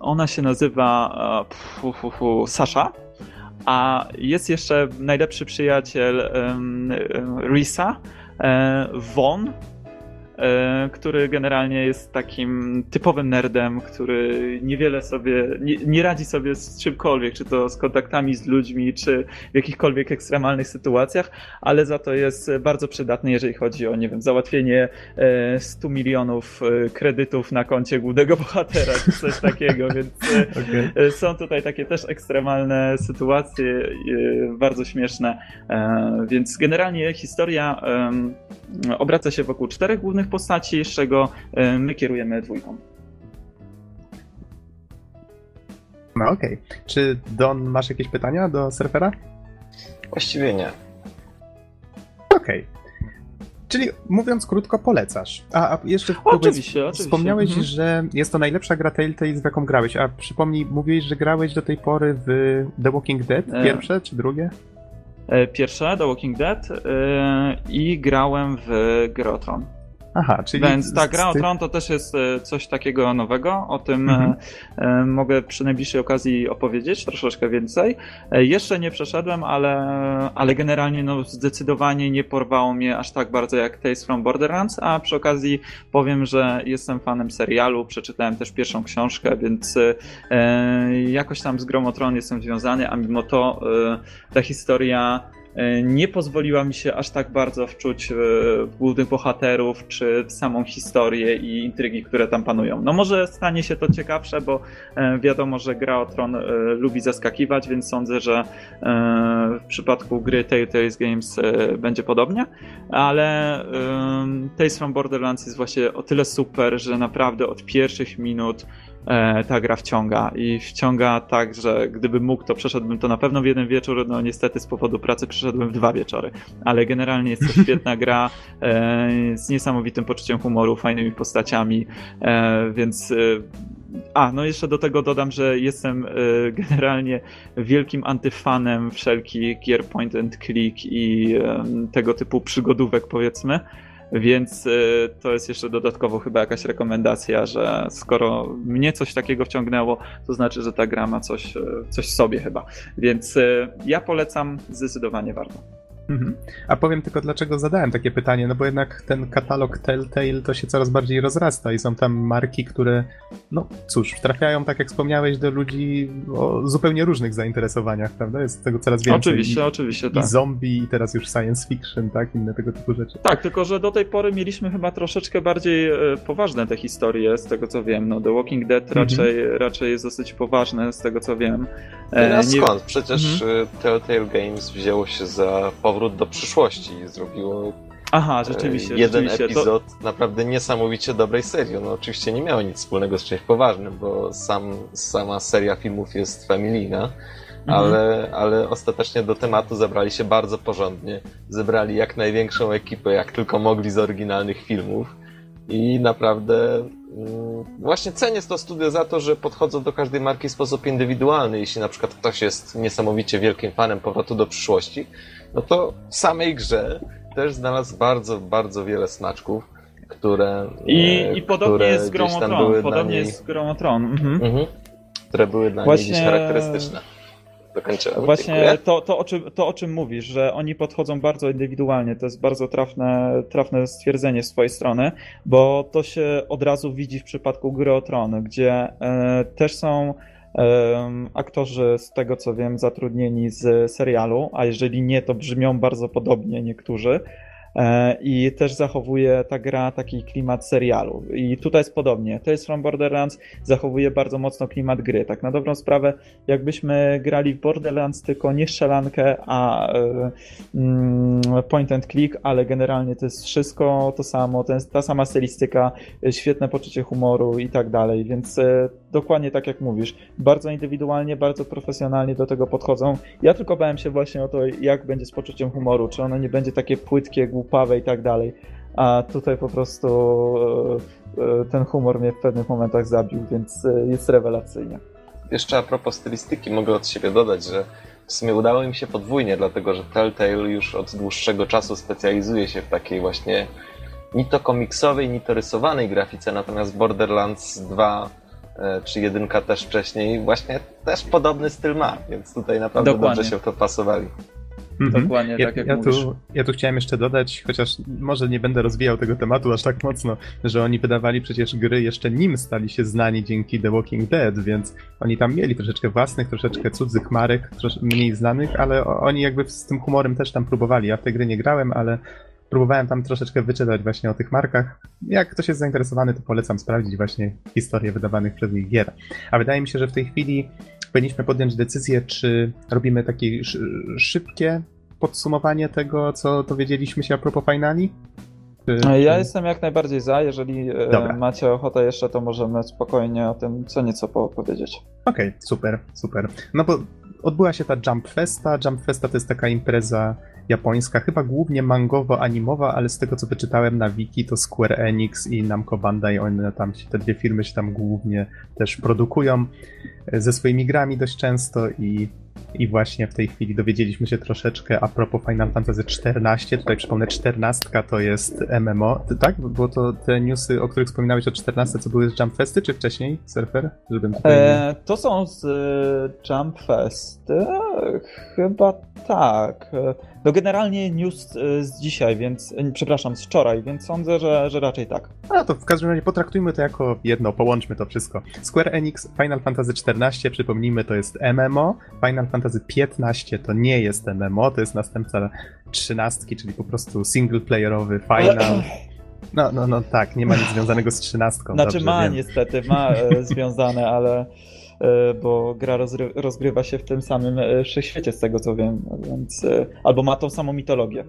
Ona się nazywa Sasha a jest jeszcze najlepszy przyjaciel um, Risa, um, Von, E, który generalnie jest takim typowym nerdem, który niewiele sobie, nie, nie, radzi sobie z czymkolwiek, czy to z kontaktami z ludźmi, czy w jakichkolwiek ekstremalnych sytuacjach, ale za to jest bardzo przydatny, jeżeli chodzi o, nie wiem, załatwienie 100 e, milionów e, kredytów na koncie głównego bohatera, czy coś takiego, więc okay. są tutaj takie też ekstremalne sytuacje, bardzo śmieszne, więc generalnie historia obraca się wokół czterech głównych postaci, z czego e, my kierujemy dwójką. No okej. Okay. Czy Don, masz jakieś pytania do surfera? Właściwie nie. Okej. Okay. Czyli mówiąc krótko, polecasz. A, a jeszcze oczywiście, oczywiście. wspomniałeś, mhm. że jest to najlepsza gra Telltale, w jaką grałeś. A przypomnij, mówiłeś, że grałeś do tej pory w The Walking Dead? E. Pierwsze e... czy drugie? Pierwsze, The Walking Dead yy, i grałem w Grotron. Aha, czyli. Więc ta gra o Tron to też jest e, coś takiego nowego. O tym mhm. E, e, mogę przy najbliższej okazji opowiedzieć troszeczkę więcej. Jeszcze nie przeszedłem, ale, ale generalnie no, zdecydowanie nie porwało mnie aż tak bardzo jak Tales from Borderlands. A przy okazji powiem, że jestem fanem serialu. Przeczytałem też pierwszą książkę, więc jakoś tam z Gromotron jestem związany, a mimo to ta historia nie pozwoliła mi się aż tak bardzo wczuć w głównych bohaterów, czy w samą historię i intrygi, które tam panują. No może stanie się to ciekawsze, bo e, wiadomo, że gra o Tron e, lubi zaskakiwać, więc sądzę, że w przypadku gry Telltale Games będzie podobnie, ale Tales from Borderlands jest właśnie o tyle super, że naprawdę od pierwszych minut E, ta gra wciąga i wciąga tak, że gdybym mógł, to przeszedłbym to na pewno w jeden wieczór, no niestety z powodu pracy przeszedłem w dwa wieczory, ale generalnie jest to świetna gra e, z niesamowitym poczuciem humoru, fajnymi postaciami, e, więc a, no jeszcze do tego dodam, że jestem generalnie wielkim antyfanem wszelkich gier point and click i tego typu przygodówek powiedzmy. Więc y, to jest jeszcze dodatkowo chyba jakaś rekomendacja, że skoro mnie coś takiego wciągnęło, to znaczy, że ta gra ma coś, y, coś w sobie chyba. Więc y, ja polecam zdecydowanie warto. Mhm. A powiem tylko, dlaczego zadałem takie pytanie, no bo jednak ten katalog Telltale to się coraz bardziej rozrasta i są tam marki, które, no cóż, trafiają, tak jak wspomniałeś, do ludzi o zupełnie różnych zainteresowaniach, prawda? Jest tego coraz więcej. Oczywiście, I, oczywiście, i tak. zombie, i teraz już science fiction, tak? Inne tego typu rzeczy. Tak, tylko że do tej pory mieliśmy chyba troszeczkę bardziej e, poważne te historie, z tego co wiem. No, The Walking Dead mhm. raczej, raczej jest dosyć poważne, z tego co wiem. E, no, skąd? Przecież mhm. E, Telltale Games wzięło się za powrót powrót do przyszłości i zrobiło Aha, rzeczywiście. Jeden rzeczywiście, epizod to... naprawdę niesamowicie dobrej serii. No oczywiście nie miało nic wspólnego z czymś poważnym, bo sam, sama seria filmów jest familijna, mhm. ale, ale ostatecznie do tematu zabrali się bardzo porządnie. Zebrali jak największą ekipę, jak tylko mogli z oryginalnych filmów. I naprawdę mm, właśnie cenię to studio za to, że podchodzą do każdej marki w sposób indywidualny. Jeśli na przykład ktoś jest niesamowicie wielkim fanem powrotu do przyszłości, no to w samej grze też znalazł bardzo, bardzo wiele smaczków, które. I, e, i podobnie które jest z Grą Podobnie niej... jest z Grą mhm. Mhm. Które były dla Właśnie... niej gdzieś charakterystyczne. Dokończyłem. Właśnie to, to, o czym, to, o czym mówisz, że oni podchodzą bardzo indywidualnie, to jest bardzo trafne, trafne stwierdzenie z twojej strony, bo to się od razu widzi w przypadku gry o Tron, gdzie e, też są aktorzy, z tego co wiem, zatrudnieni z serialu, a jeżeli nie, to brzmią bardzo podobnie niektórzy. E, I też zachowuje ta gra taki klimat serialu. I tutaj jest podobnie. To jest From Borderlands zachowuje bardzo mocno klimat gry. Tak na dobrą sprawę, jakbyśmy grali w Borderlands tylko nie strzelankę, a e, mm, point and click, ale generalnie to jest wszystko to samo, to ta sama stylistyka, świetne poczucie humoru i tak dalej. Więc e, dokładnie tak jak mówisz, bardzo indywidualnie, bardzo profesjonalnie do tego podchodzą. Ja tylko bałem się właśnie o to, jak będzie z poczuciem humoru, czy ono nie będzie takie płytkie, głupawe i tak dalej. A tutaj po prostu e, e, ten humor mnie w pewnych momentach zabił, więc e, jest rewelacyjnie. Jeszcze a propos stylistyki, mogę od siebie dodać, że w sumie udało im się podwójnie, dlatego że Telltale już od dłuższego czasu specjalizuje się w takiej właśnie ni to komiksowej, ni to rysowanej grafice, natomiast Borderlands 2 czy jedynka też wcześniej właśnie też podobny styl ma, więc tutaj naprawdę Dokładnie. dobrze się w to pasowali. Mhm. Dokładnie ja, tak jak ja mówisz. Tu, ja tu chciałem jeszcze dodać, chociaż może nie będę rozwijał tego tematu aż tak mocno, że oni wydawali przecież gry jeszcze nim stali się znani dzięki The Walking Dead, więc oni tam mieli troszeczkę własnych, troszeczkę cudzych marek, trosz, mniej znanych, ale oni jakby z tym humorem też tam próbowali. Ja w tej gry nie grałem, ale próbowałem tam troszeczkę wyczytać właśnie o tych markach. Jak ktoś jest zainteresowany, to polecam sprawdzić właśnie historię wydawanych przez nich gier. A wydaje mi się, że w tej chwili powinniśmy podjąć decyzję, czy robimy takie szybkie podsumowanie tego, co dowiedzieliśmy się a propos finali? Czy, Ja czy... jestem jak najbardziej za. Jeżeli e, Dobra. macie ochotę jeszcze, to możemy spokojnie o tym co nieco po- powiedzieć. Okej, super, super. No bo odbyła się ta Jump Festa. Jump Festa to jest taka impreza japońska, chyba głównie mangowo-animowa, ale z tego co wyczytałem na wiki, to Square Enix i Namco Bandai, one tam te dwie firmy się tam głównie też produkują e, ze swoimi grami dość często i, i właśnie w tej chwili dowiedzieliśmy się troszeczkę a propos Final Fantasy XIV. Tutaj przypomnę, 14 to jest MMO, tak? Było to te newsy, o których wspominałeś o 14, co były z Jump Festy, czy wcześniej, Surfer? Żebym tutaj... E, to są z e, Jump Fest. E, chyba tak. E, No generalnie news e, z dzisiaj, więc przepraszam, z wczoraj, więc sądzę, że, że raczej tak. A to w każdym razie potraktujmy to jako jedno, połączmy to wszystko. Square Enix, Final Fantasy XIV, przypomnijmy, to jest MMO. Final Fantasy XV to nie jest MMO, to jest następca trzynastki, czyli po prostu singleplayerowy final. No, no, no tak, nie ma nic związanego z trzynastką. Znaczy dobrze ma wiem. niestety, ma e, związane, ale e, bo gra rozry- rozgrywa się w tym samym e, wszechświecie z tego co wiem, więc albo ma tą samą mitologię.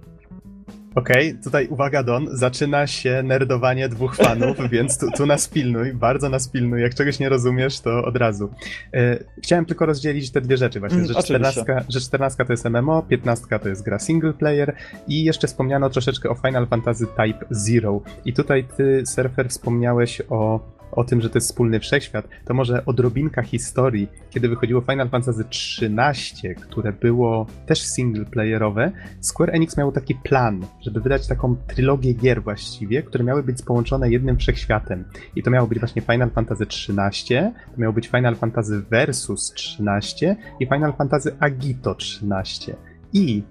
Okej, tutaj uwaga Don, zaczyna się nerdowanie dwóch fanów, więc tu, tu nas pilnuj, bardzo nas pilnuj, jak czegoś nie rozumiesz, to od razu. E, chciałem tylko rozdzielić te dwie rzeczy właśnie, Mm, że, oczywiście. 14, że 14 to jest MMO, 15 to jest gra single player i jeszcze wspomniano troszeczkę o Final Fantasy Type Zero i tutaj ty, Surfer, wspomniałeś o o tym, że to jest wspólny wszechświat, to może odrobinka historii, kiedy wychodziło Final Fantasy XIII, które było też singleplayerowe, Square Enix miało taki plan, żeby wydać taką trylogię gier właściwie, które miały być połączone jednym wszechświatem. I to miało być właśnie Final Fantasy XIII, to miało być Final Fantasy Versus XIII i Final Fantasy Agito XIII. I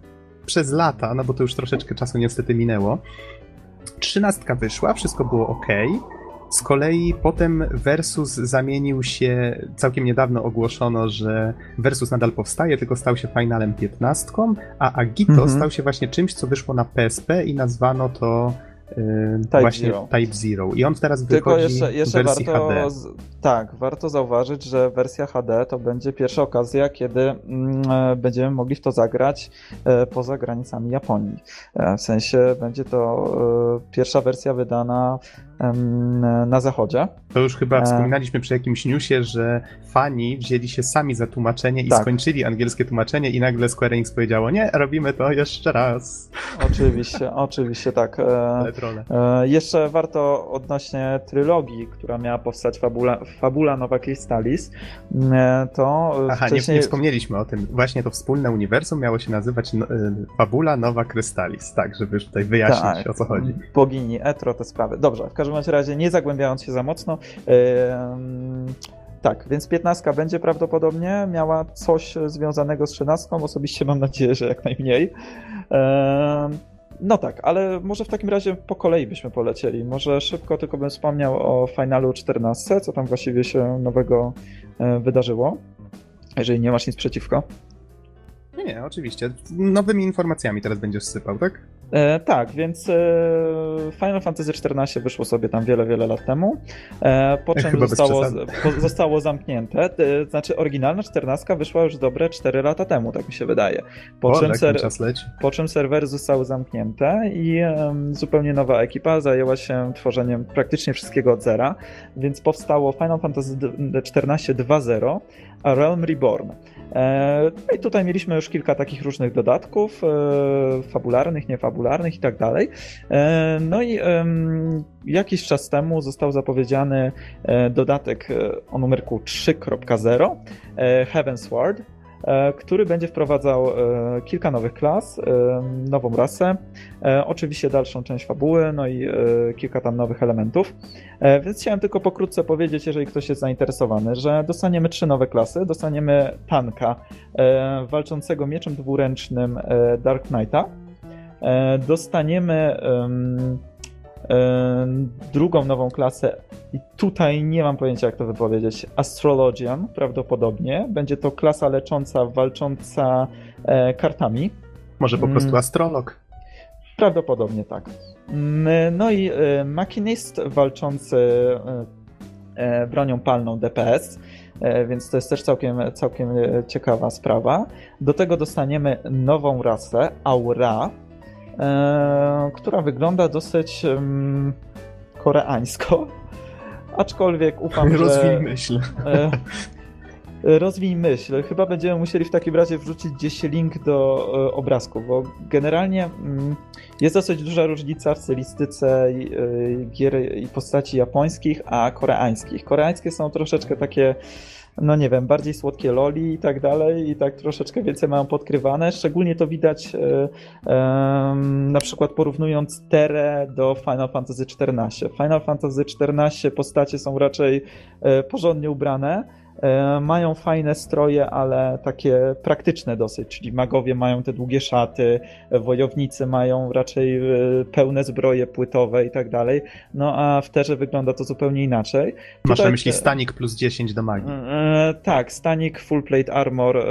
przez lata, no bo to już troszeczkę czasu niestety minęło, trzynastka wyszła, wszystko było ok. Z kolei potem Versus zamienił się, całkiem niedawno ogłoszono, że Versus nadal powstaje, tylko stał się finalem 15, a Agito Mhm. stał się właśnie czymś, co wyszło na PSP i nazwano to yy, Type właśnie Zero. Type Zero. I on teraz Tylko wychodzi jeszcze, w jeszcze wersji warto, HD. z, tak, warto zauważyć, że wersja HD to będzie pierwsza okazja, kiedy e, będziemy mogli w to zagrać e, poza granicami Japonii. W sensie będzie to pierwsza wersja wydana na zachodzie. To już chyba E. wspominaliśmy przy jakimś newsie, że fani wzięli się sami za tłumaczenie i Tak. skończyli angielskie tłumaczenie i nagle Square Enix powiedziało, nie, robimy to jeszcze raz. Oczywiście, oczywiście tak. E. E, Jeszcze warto odnośnie trylogii, która miała powstać Fabula, Fabula Nowa Crystallis, e, to Aha, nie, wcześniej... nie wspomnieliśmy o tym. Właśnie to wspólne uniwersum miało się nazywać no, Fabula Nowa Krystalis, tak, żeby już tutaj wyjaśnić Tak, o co chodzi. Bogini Etro, te sprawy. Dobrze, w każdym bądź razie nie zagłębiając się za mocno. tak, więc 15 będzie prawdopodobnie miała coś związanego z 13. Osobiście mam nadzieję, że jak najmniej. No tak, ale może w takim razie po kolei byśmy polecieli. Może szybko tylko bym wspomniał o finalu 14, co tam właściwie się nowego e, wydarzyło. Jeżeli nie masz nic przeciwko. Nie, oczywiście. Nowymi informacjami teraz będziesz sypał, tak? E, tak, więc e, Final Fantasy XIV wyszło sobie tam wiele, wiele lat temu, e, po czym Chyba zostało, po, zostało zamknięte. E, znaczy, oryginalna 14 wyszła już dobre 4 lata temu, tak mi się wydaje. Po, Boże, czym, ten ser, po czym serwery zostały zamknięte i zupełnie nowa ekipa zajęła się tworzeniem praktycznie wszystkiego od zera, więc powstało Final Fantasy XIV 2.0, a Realm Reborn. E, No i tutaj mieliśmy już kilka takich różnych dodatków, e, fabularnych, niefabularnych i tak dalej. E, No i jakiś czas temu został zapowiedziany dodatek o numerku 3.0 e, Heavensward, e, który będzie wprowadzał e, kilka nowych klas, e, nową rasę, e, oczywiście dalszą część fabuły, no i e, kilka tam nowych elementów. E, Więc chciałem tylko pokrótce powiedzieć, jeżeli ktoś jest zainteresowany, że dostaniemy trzy nowe klasy. Dostaniemy tanka e, walczącego mieczem dwuręcznym e, Dark Knighta. E, dostaniemy em, em, drugą nową klasę i tutaj nie mam pojęcia jak to wypowiedzieć. Astrologian prawdopodobnie. Będzie to klasa lecząca, walcząca e, kartami. Może po prostu Mm. astrolog. Prawdopodobnie tak. Mm, No i e, machinist walczący e, bronią palną DPS, więc to jest też całkiem, całkiem ciekawa sprawa. Do tego dostaniemy nową rasę, Aura, która wygląda dosyć koreańsko. Aczkolwiek ufam, że... Rozwij myśl. E, rozwij myśl. Chyba będziemy musieli w takim razie wrzucić gdzieś link do e, obrazku, bo generalnie mm, jest dosyć duża różnica w stylistyce e, gier i postaci japońskich, a koreańskich. Koreańskie są troszeczkę takie no nie wiem, bardziej słodkie loli i tak dalej i tak troszeczkę więcej mają podkrywane. Szczególnie to widać e, na przykład porównując Terę do Final Fantasy XIV. Final Fantasy XIV postacie są raczej e, porządnie ubrane, mają fajne stroje, ale takie praktyczne dosyć, czyli magowie mają te długie szaty, wojownicy mają raczej e, pełne zbroje płytowe i tak dalej. No a w Terze wygląda to zupełnie inaczej. Masz Tutaj... na myśli stanik plus 10 do magii. E, tak, stanik, full plate armor, e,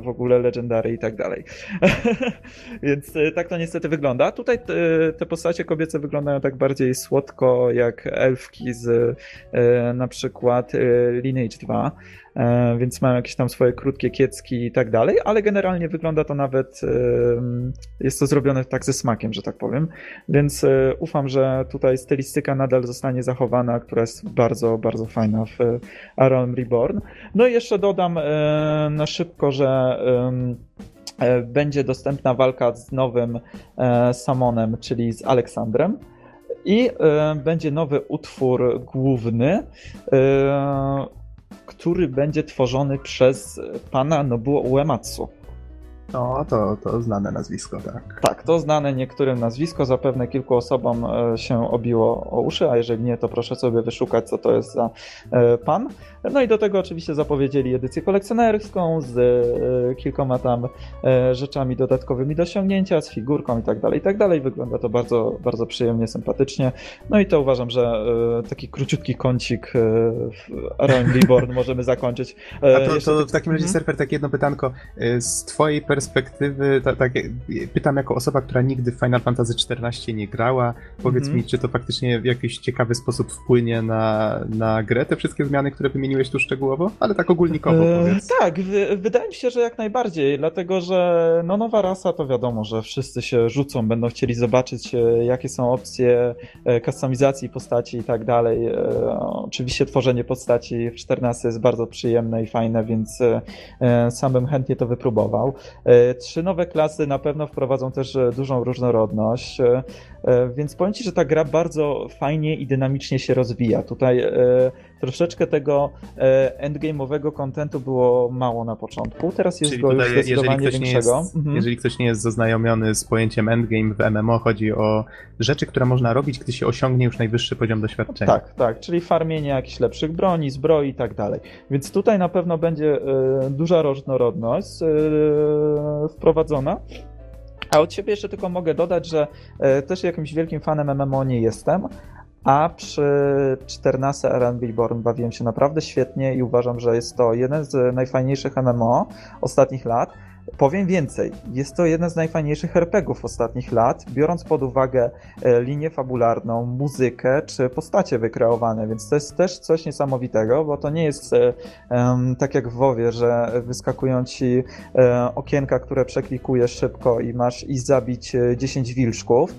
w ogóle legendary i tak dalej. Więc e, tak to niestety wygląda. Tutaj te, postacie kobiece wyglądają tak bardziej słodko jak elfki z e, na przykład Lineage 2. E, więc mają jakieś tam swoje krótkie kiecki i tak dalej, ale generalnie wygląda to nawet, jest to zrobione tak ze smakiem, że tak powiem, więc e, ufam, że tutaj stylistyka nadal zostanie zachowana, która jest bardzo, bardzo fajna w Aron Reborn. No i jeszcze dodam e, na szybko, że będzie dostępna walka z nowym Samonem, czyli z Aleksandrem. I będzie nowy utwór główny który będzie tworzony przez pana Nobuo Uematsu. No, to, to znane nazwisko, tak. Tak, to znane niektórym nazwisko, zapewne kilku osobom e, się obiło o uszy, a jeżeli nie, to proszę sobie wyszukać, co to jest za e, pan. No i do tego oczywiście zapowiedzieli edycję kolekcjonerską z e, kilkoma tam rzeczami dodatkowymi do osiągnięcia, z figurką i tak dalej, i tak dalej. Wygląda to bardzo, bardzo przyjemnie, sympatycznie. No i to uważam, że taki króciutki kącik w Around Reborn możemy zakończyć. A to, to w takim razie, mhm. Serper, takie jedno pytanko. Z twojej perspektywy tak, pytam jako osoba, która nigdy w Final Fantasy XIV nie grała, powiedz mm -hmm. mi, czy to faktycznie w jakiś ciekawy sposób wpłynie na, na grę, te wszystkie zmiany, które wymieniłeś tu szczegółowo? Ale tak ogólnikowo e, powiedz. tak, wydaje mi się, że jak najbardziej, dlatego że no, nowa rasa to wiadomo, że wszyscy się rzucą, będą chcieli zobaczyć, e, jakie są opcje e, kustomizacji postaci i tak dalej. Oczywiście tworzenie postaci w 14 jest bardzo przyjemne i fajne, więc sam bym chętnie to wypróbował. E, trzy nowe klasy na pewno wprowadzą też e, dużą różnorodność, e, więc powiem Ci, że ta gra bardzo fajnie i dynamicznie się rozwija. Tutaj troszeczkę tego endgame'owego kontentu było mało na początku, teraz jest Czyli go tutaj, już jeżeli ktoś, nie jest, mhm. jeżeli ktoś nie jest zaznajomiony z pojęciem endgame w MMO, chodzi o rzeczy, które można robić, gdy się osiągnie już najwyższy poziom doświadczenia. Tak, tak, czyli farmienie jakichś lepszych broni, zbroi i tak dalej. Więc tutaj na pewno będzie duża różnorodność wprowadzona. A od siebie jeszcze tylko mogę dodać, że e, też jakimś wielkim fanem MMO nie jestem, a przy 14 R&B Born bawiłem się naprawdę świetnie i uważam, że jest to jeden z najfajniejszych MMO ostatnich lat. Powiem więcej, jest to jeden z najfajniejszych RPGów ostatnich lat, biorąc pod uwagę e, linię fabularną, muzykę czy postacie wykreowane, więc to jest też coś niesamowitego, bo to nie jest um, tak jak w WoWie, że wyskakują ci um, okienka, które przeklikujesz szybko i masz i zabić 10 wilczków,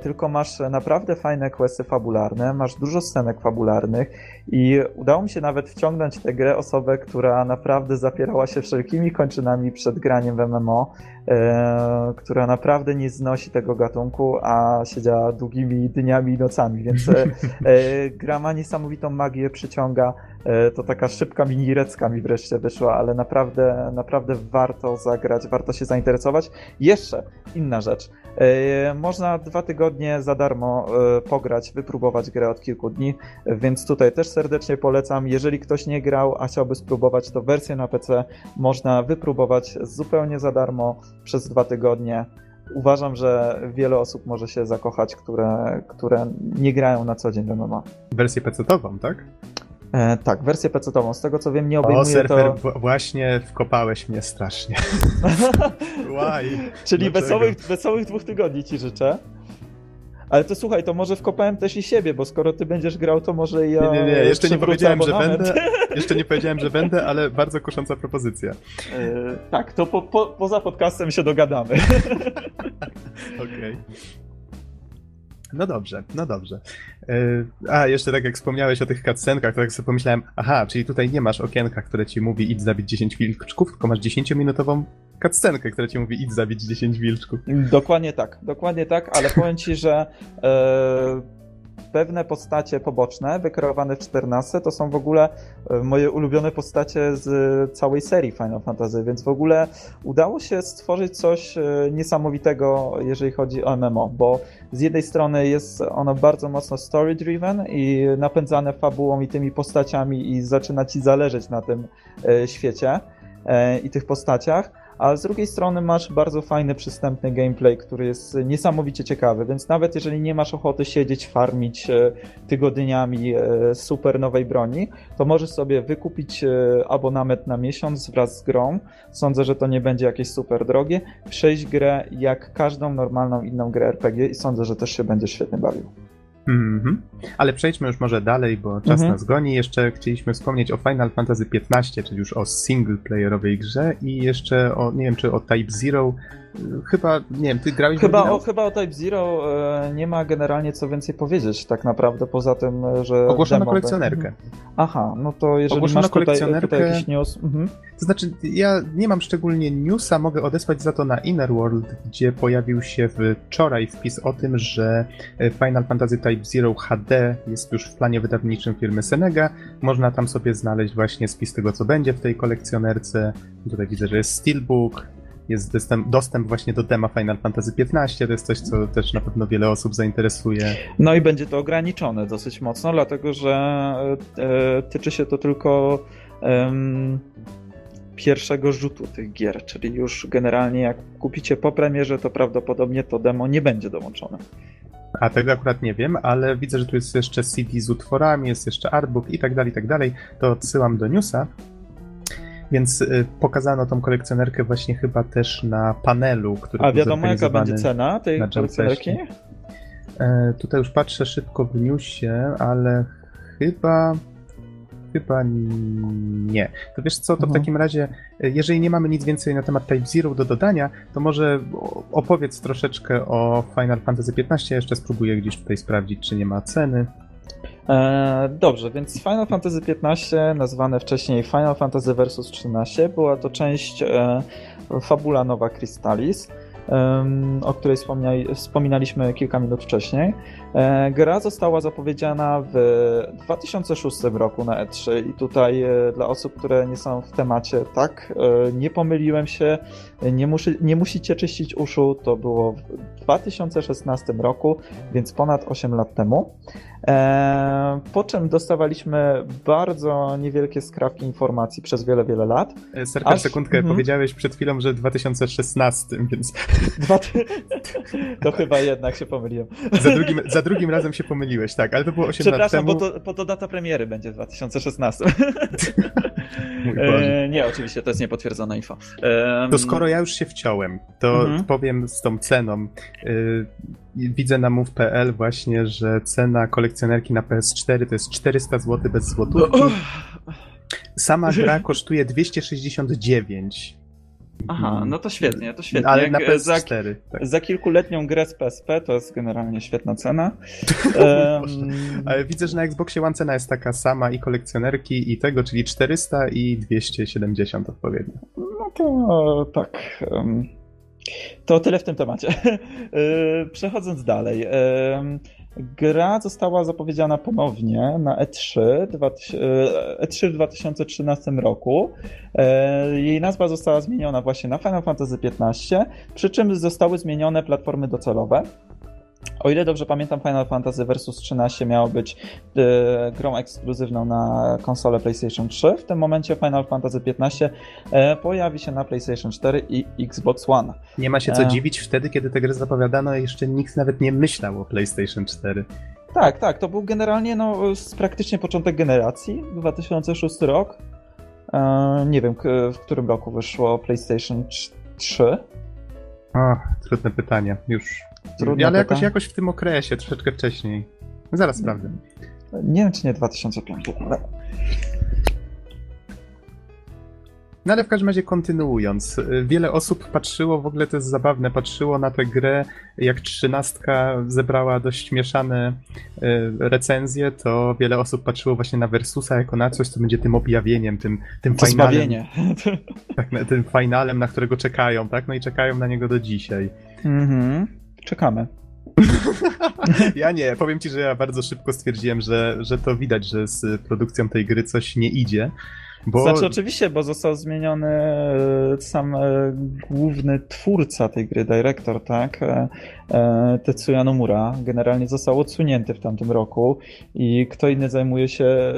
tylko masz naprawdę fajne questy fabularne, masz dużo scenek fabularnych i udało mi się nawet wciągnąć tę grę osobę, która naprawdę zapierała się wszelkimi kończynami przed graniem w MMO, e, która naprawdę nie znosi tego gatunku, a siedziała długimi dniami i nocami, więc e, gra ma niesamowitą magię, przyciąga to taka szybka minirecka mi wreszcie wyszła, ale naprawdę, naprawdę warto zagrać, warto się zainteresować. Jeszcze inna rzecz. Można dwa tygodnie za darmo pograć, wypróbować grę od kilku dni, więc tutaj też serdecznie polecam. Jeżeli ktoś nie grał, a chciałby spróbować, to wersję na PC można wypróbować zupełnie za darmo przez dwa tygodnie. Uważam, że wiele osób może się zakochać, które, które nie grają na co dzień w MMA. Wersję PC-ową, tak? E, tak, wersję PC-ową. Z tego co wiem, nie obejmuje o, surfer, to... właśnie wkopałeś mnie strasznie. Why? Czyli wesołych, wesołych dwóch tygodni ci życzę. Ale to słuchaj, to może wkopałem też i siebie, bo skoro ty będziesz grał, to może ja. Nie, nie, nie, jeszcze nie powiedziałem, abonament. że będę. Jeszcze nie powiedziałem, że będę, ale bardzo kusząca propozycja. Yy, tak, to po, po, poza podcastem się dogadamy. Okej. Okay. No dobrze, no dobrze. E, a, jeszcze tak jak wspomniałeś o tych cutscenkach, to tak sobie pomyślałem, aha, czyli tutaj nie masz okienka, które ci mówi idź zabić 10 wilczków, tylko masz 10-minutową cutscenkę, która ci mówi idź zabić 10 wilczków. Dokładnie tak, dokładnie tak, ale powiem ci, że e, pewne postacie poboczne, wykreowane w 14, to są w ogóle e, moje ulubione postacie z całej serii Final Fantasy, więc w ogóle udało się stworzyć coś e, niesamowitego, jeżeli chodzi o MMO, bo z jednej strony jest ono bardzo mocno story-driven i napędzane fabułą i tymi postaciami i zaczyna ci zależeć na tym e, świecie i tych postaciach, a z drugiej strony masz bardzo fajny, przystępny gameplay, który jest niesamowicie ciekawy, więc nawet jeżeli nie masz ochoty siedzieć, farmić e, tygodniami e, super nowej broni, to możesz sobie wykupić e, abonament na miesiąc wraz z grą. Sądzę, że to nie będzie jakieś super drogie. Przejść grę jak każdą normalną inną grę RPG i sądzę, że też się będziesz świetnie bawił. Mm -hmm. Ale przejdźmy już może dalej, bo czas mm -hmm. nas goni. Jeszcze chcieliśmy wspomnieć o Final Fantasy XV, czyli już o single-playerowej grze i jeszcze o, nie wiem, czy o Type Zero, Chyba, nie wiem, ty grałeś chyba o, chyba o Type Zero e, nie ma generalnie co więcej powiedzieć tak naprawdę, poza tym, że... Ogłoszono kolekcjonerkę. Aha, no to jeżeli Ogłoszono masz kolekcjonerkę, tutaj, tutaj jakiś news... Mhm. To znaczy, ja nie mam szczególnie newsa, mogę odesłać za to na Inner World, gdzie pojawił się wczoraj wpis o tym, że e, Final Fantasy Type Zero HD jest już w planie wydawniczym firmy Senega. Można tam sobie znaleźć właśnie spis tego, co będzie w tej kolekcjonerce. Tutaj widzę, że jest Steelbook, jest dostęp, dostęp właśnie do dema Final Fantasy XV, to jest coś, co też na pewno wiele osób zainteresuje. No i będzie to ograniczone dosyć mocno, dlatego że e, tyczy się to tylko e, pierwszego rzutu tych gier, czyli już generalnie jak kupicie po premierze, to prawdopodobnie to demo nie będzie dołączone. A tego akurat nie wiem, ale widzę, że tu jest jeszcze CD z utworami, jest jeszcze artbook i tak dalej, i tak dalej. To odsyłam do newsa. Więc y, pokazano tą kolekcjonerkę właśnie chyba też na panelu, który A wiadomo jaka będzie cena tej kolekcjonerki? E, tutaj już patrzę szybko w newsie, ale chyba chyba nie. To wiesz co, to mhm. w takim razie, e, jeżeli nie mamy nic więcej na temat Type Zero do dodania, to może opowiedz troszeczkę o Final Fantasy XV. Jeszcze spróbuję gdzieś tutaj sprawdzić, czy nie ma ceny. E, dobrze, więc Final Fantasy XV, nazwane wcześniej Final Fantasy Versus 13, była to część e, fabula Nowa Crystallis, o której wspominaliśmy kilka minut wcześniej. E, gra została zapowiedziana w 2006 roku na E3 i tutaj dla osób, które nie są w temacie, tak, nie pomyliłem się, nie, muszy, nie musicie czyścić uszu, to było w 2016 roku, więc ponad 8 lat temu. E, po czym dostawaliśmy bardzo niewielkie skrawki informacji przez wiele, wiele lat. E, Serka, aż... sekundkę, mhm. powiedziałeś przed chwilą, że w 2016, więc... Dwa... to chyba jednak się pomyliłem. za, drugim, za drugim razem się pomyliłeś, tak, ale to było 8 lat temu. Przepraszam, bo to, bo to data premiery będzie w 2016. e, nie, oczywiście, to jest niepotwierdzona info. to skoro ja już się wciąłem, to mhm. powiem z tą ceną. E, widzę na move.pl właśnie, że cena kolekcjonerki na PS4 to jest 400 zł bez złotówki. Sama gra kosztuje 269. Aha, no to świetnie, to świetnie. Ale na PS4. Za, tak. za kilkuletnią grę z PSP to jest generalnie świetna cena. um... Ale widzę, że na Xboxie One cena jest taka sama i kolekcjonerki i tego, czyli 400 i 270 odpowiednio. No to tak. Um... To tyle w tym temacie. Y, przechodząc dalej. Gra została zapowiedziana ponownie na E3, E3 y, w 2013 roku. Y, jej nazwa została zmieniona właśnie na Final Fantasy XV, przy czym zostały zmienione platformy docelowe. O ile dobrze pamiętam, Final Fantasy Versus 13 miało być e, grą ekskluzywną na konsolę PlayStation 3. W tym momencie Final Fantasy 15 e, pojawi się na PlayStation 4 i Xbox One. Nie ma się co e... dziwić, wtedy kiedy tę grę zapowiadano, jeszcze nikt nawet nie myślał o PlayStation 4. Tak, tak, to był generalnie no, praktycznie początek generacji, 2006 rok. E, nie wiem, w którym roku wyszło PlayStation 3. O, trudne pytanie. Już Trudno ale jakoś, jakoś w tym okresie, troszeczkę wcześniej. Zaraz sprawdzę. Nie wiem, czy nie 2005. Ale... No ale w każdym razie kontynuując, wiele osób patrzyło, w ogóle to jest zabawne, patrzyło na tę grę, jak trzynastka zebrała dość mieszane y, recenzje, to wiele osób patrzyło właśnie na Versusa jako na coś, co będzie tym objawieniem, tym, tym To finalem, zbawienie. tak, tym finalem, na którego czekają, tak? No i czekają na niego do dzisiaj. Mhm. Czekamy. Ja nie, powiem ci, że ja bardzo szybko stwierdziłem, że, że to widać, że z produkcją tej gry coś nie idzie. Bo Znaczy oczywiście, bo został zmieniony e, sam e, główny twórca tej gry, dyrektor, tak? E, Tetsuya Nomura. Generalnie został odsunięty w tamtym roku i kto inny zajmuje się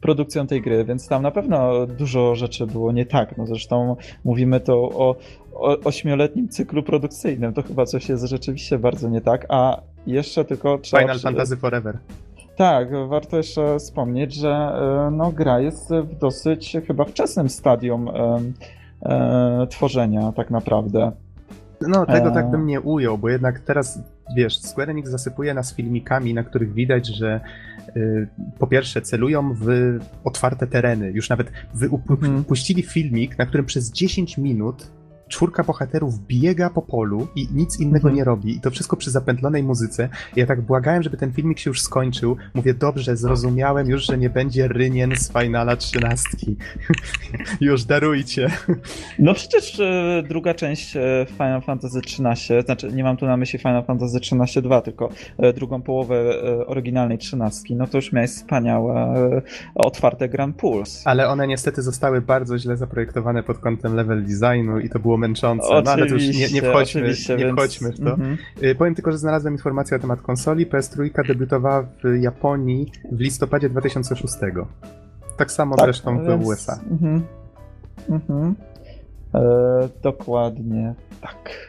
produkcją tej gry, więc tam na pewno dużo rzeczy było nie tak. No zresztą mówimy to o, o ośmioletnim cyklu produkcyjnym. To chyba coś jest rzeczywiście bardzo nie tak, a jeszcze tylko trzeba... Final przy- Fantasy Forever. Tak, warto jeszcze wspomnieć, że e, no, gra jest w dosyć chyba wczesnym stadium e, e, tworzenia tak naprawdę. No, tego Eee. tak bym nie ujął, bo jednak teraz, wiesz, Square Enix zasypuje nas filmikami, na których widać, że y, po pierwsze celują w otwarte tereny. Już nawet wy, upu- Mhm. puścili filmik, na którym przez 10 minut czwórka bohaterów biega po polu i nic innego Mhm. nie robi. I to wszystko przy zapętlonej muzyce. Ja tak błagałem, żeby ten filmik się już skończył. Mówię, dobrze, zrozumiałem już, że nie będzie rynien z Finala 13. już darujcie. No przecież e, druga część e, Final Fantasy XIII, znaczy nie mam tu na myśli Final Fantasy XIII 2, tylko e, drugą połowę e, oryginalnej trzynastki, no to już miałeś wspaniałe e, otwarte Grand Pulse. Ale one niestety zostały bardzo źle zaprojektowane pod kątem level designu i to było męczące. No ale to już nie, nie wchodźmy, oczywiście, nie więc- wchodźmy w to. Mhm. Y, Powiem tylko, że znalazłem informację na temat konsoli. PS3 debiutowała w Japonii w listopadzie 2006. Tak samo zresztą w więc- USA. Mhm. Mhm. E, dokładnie tak.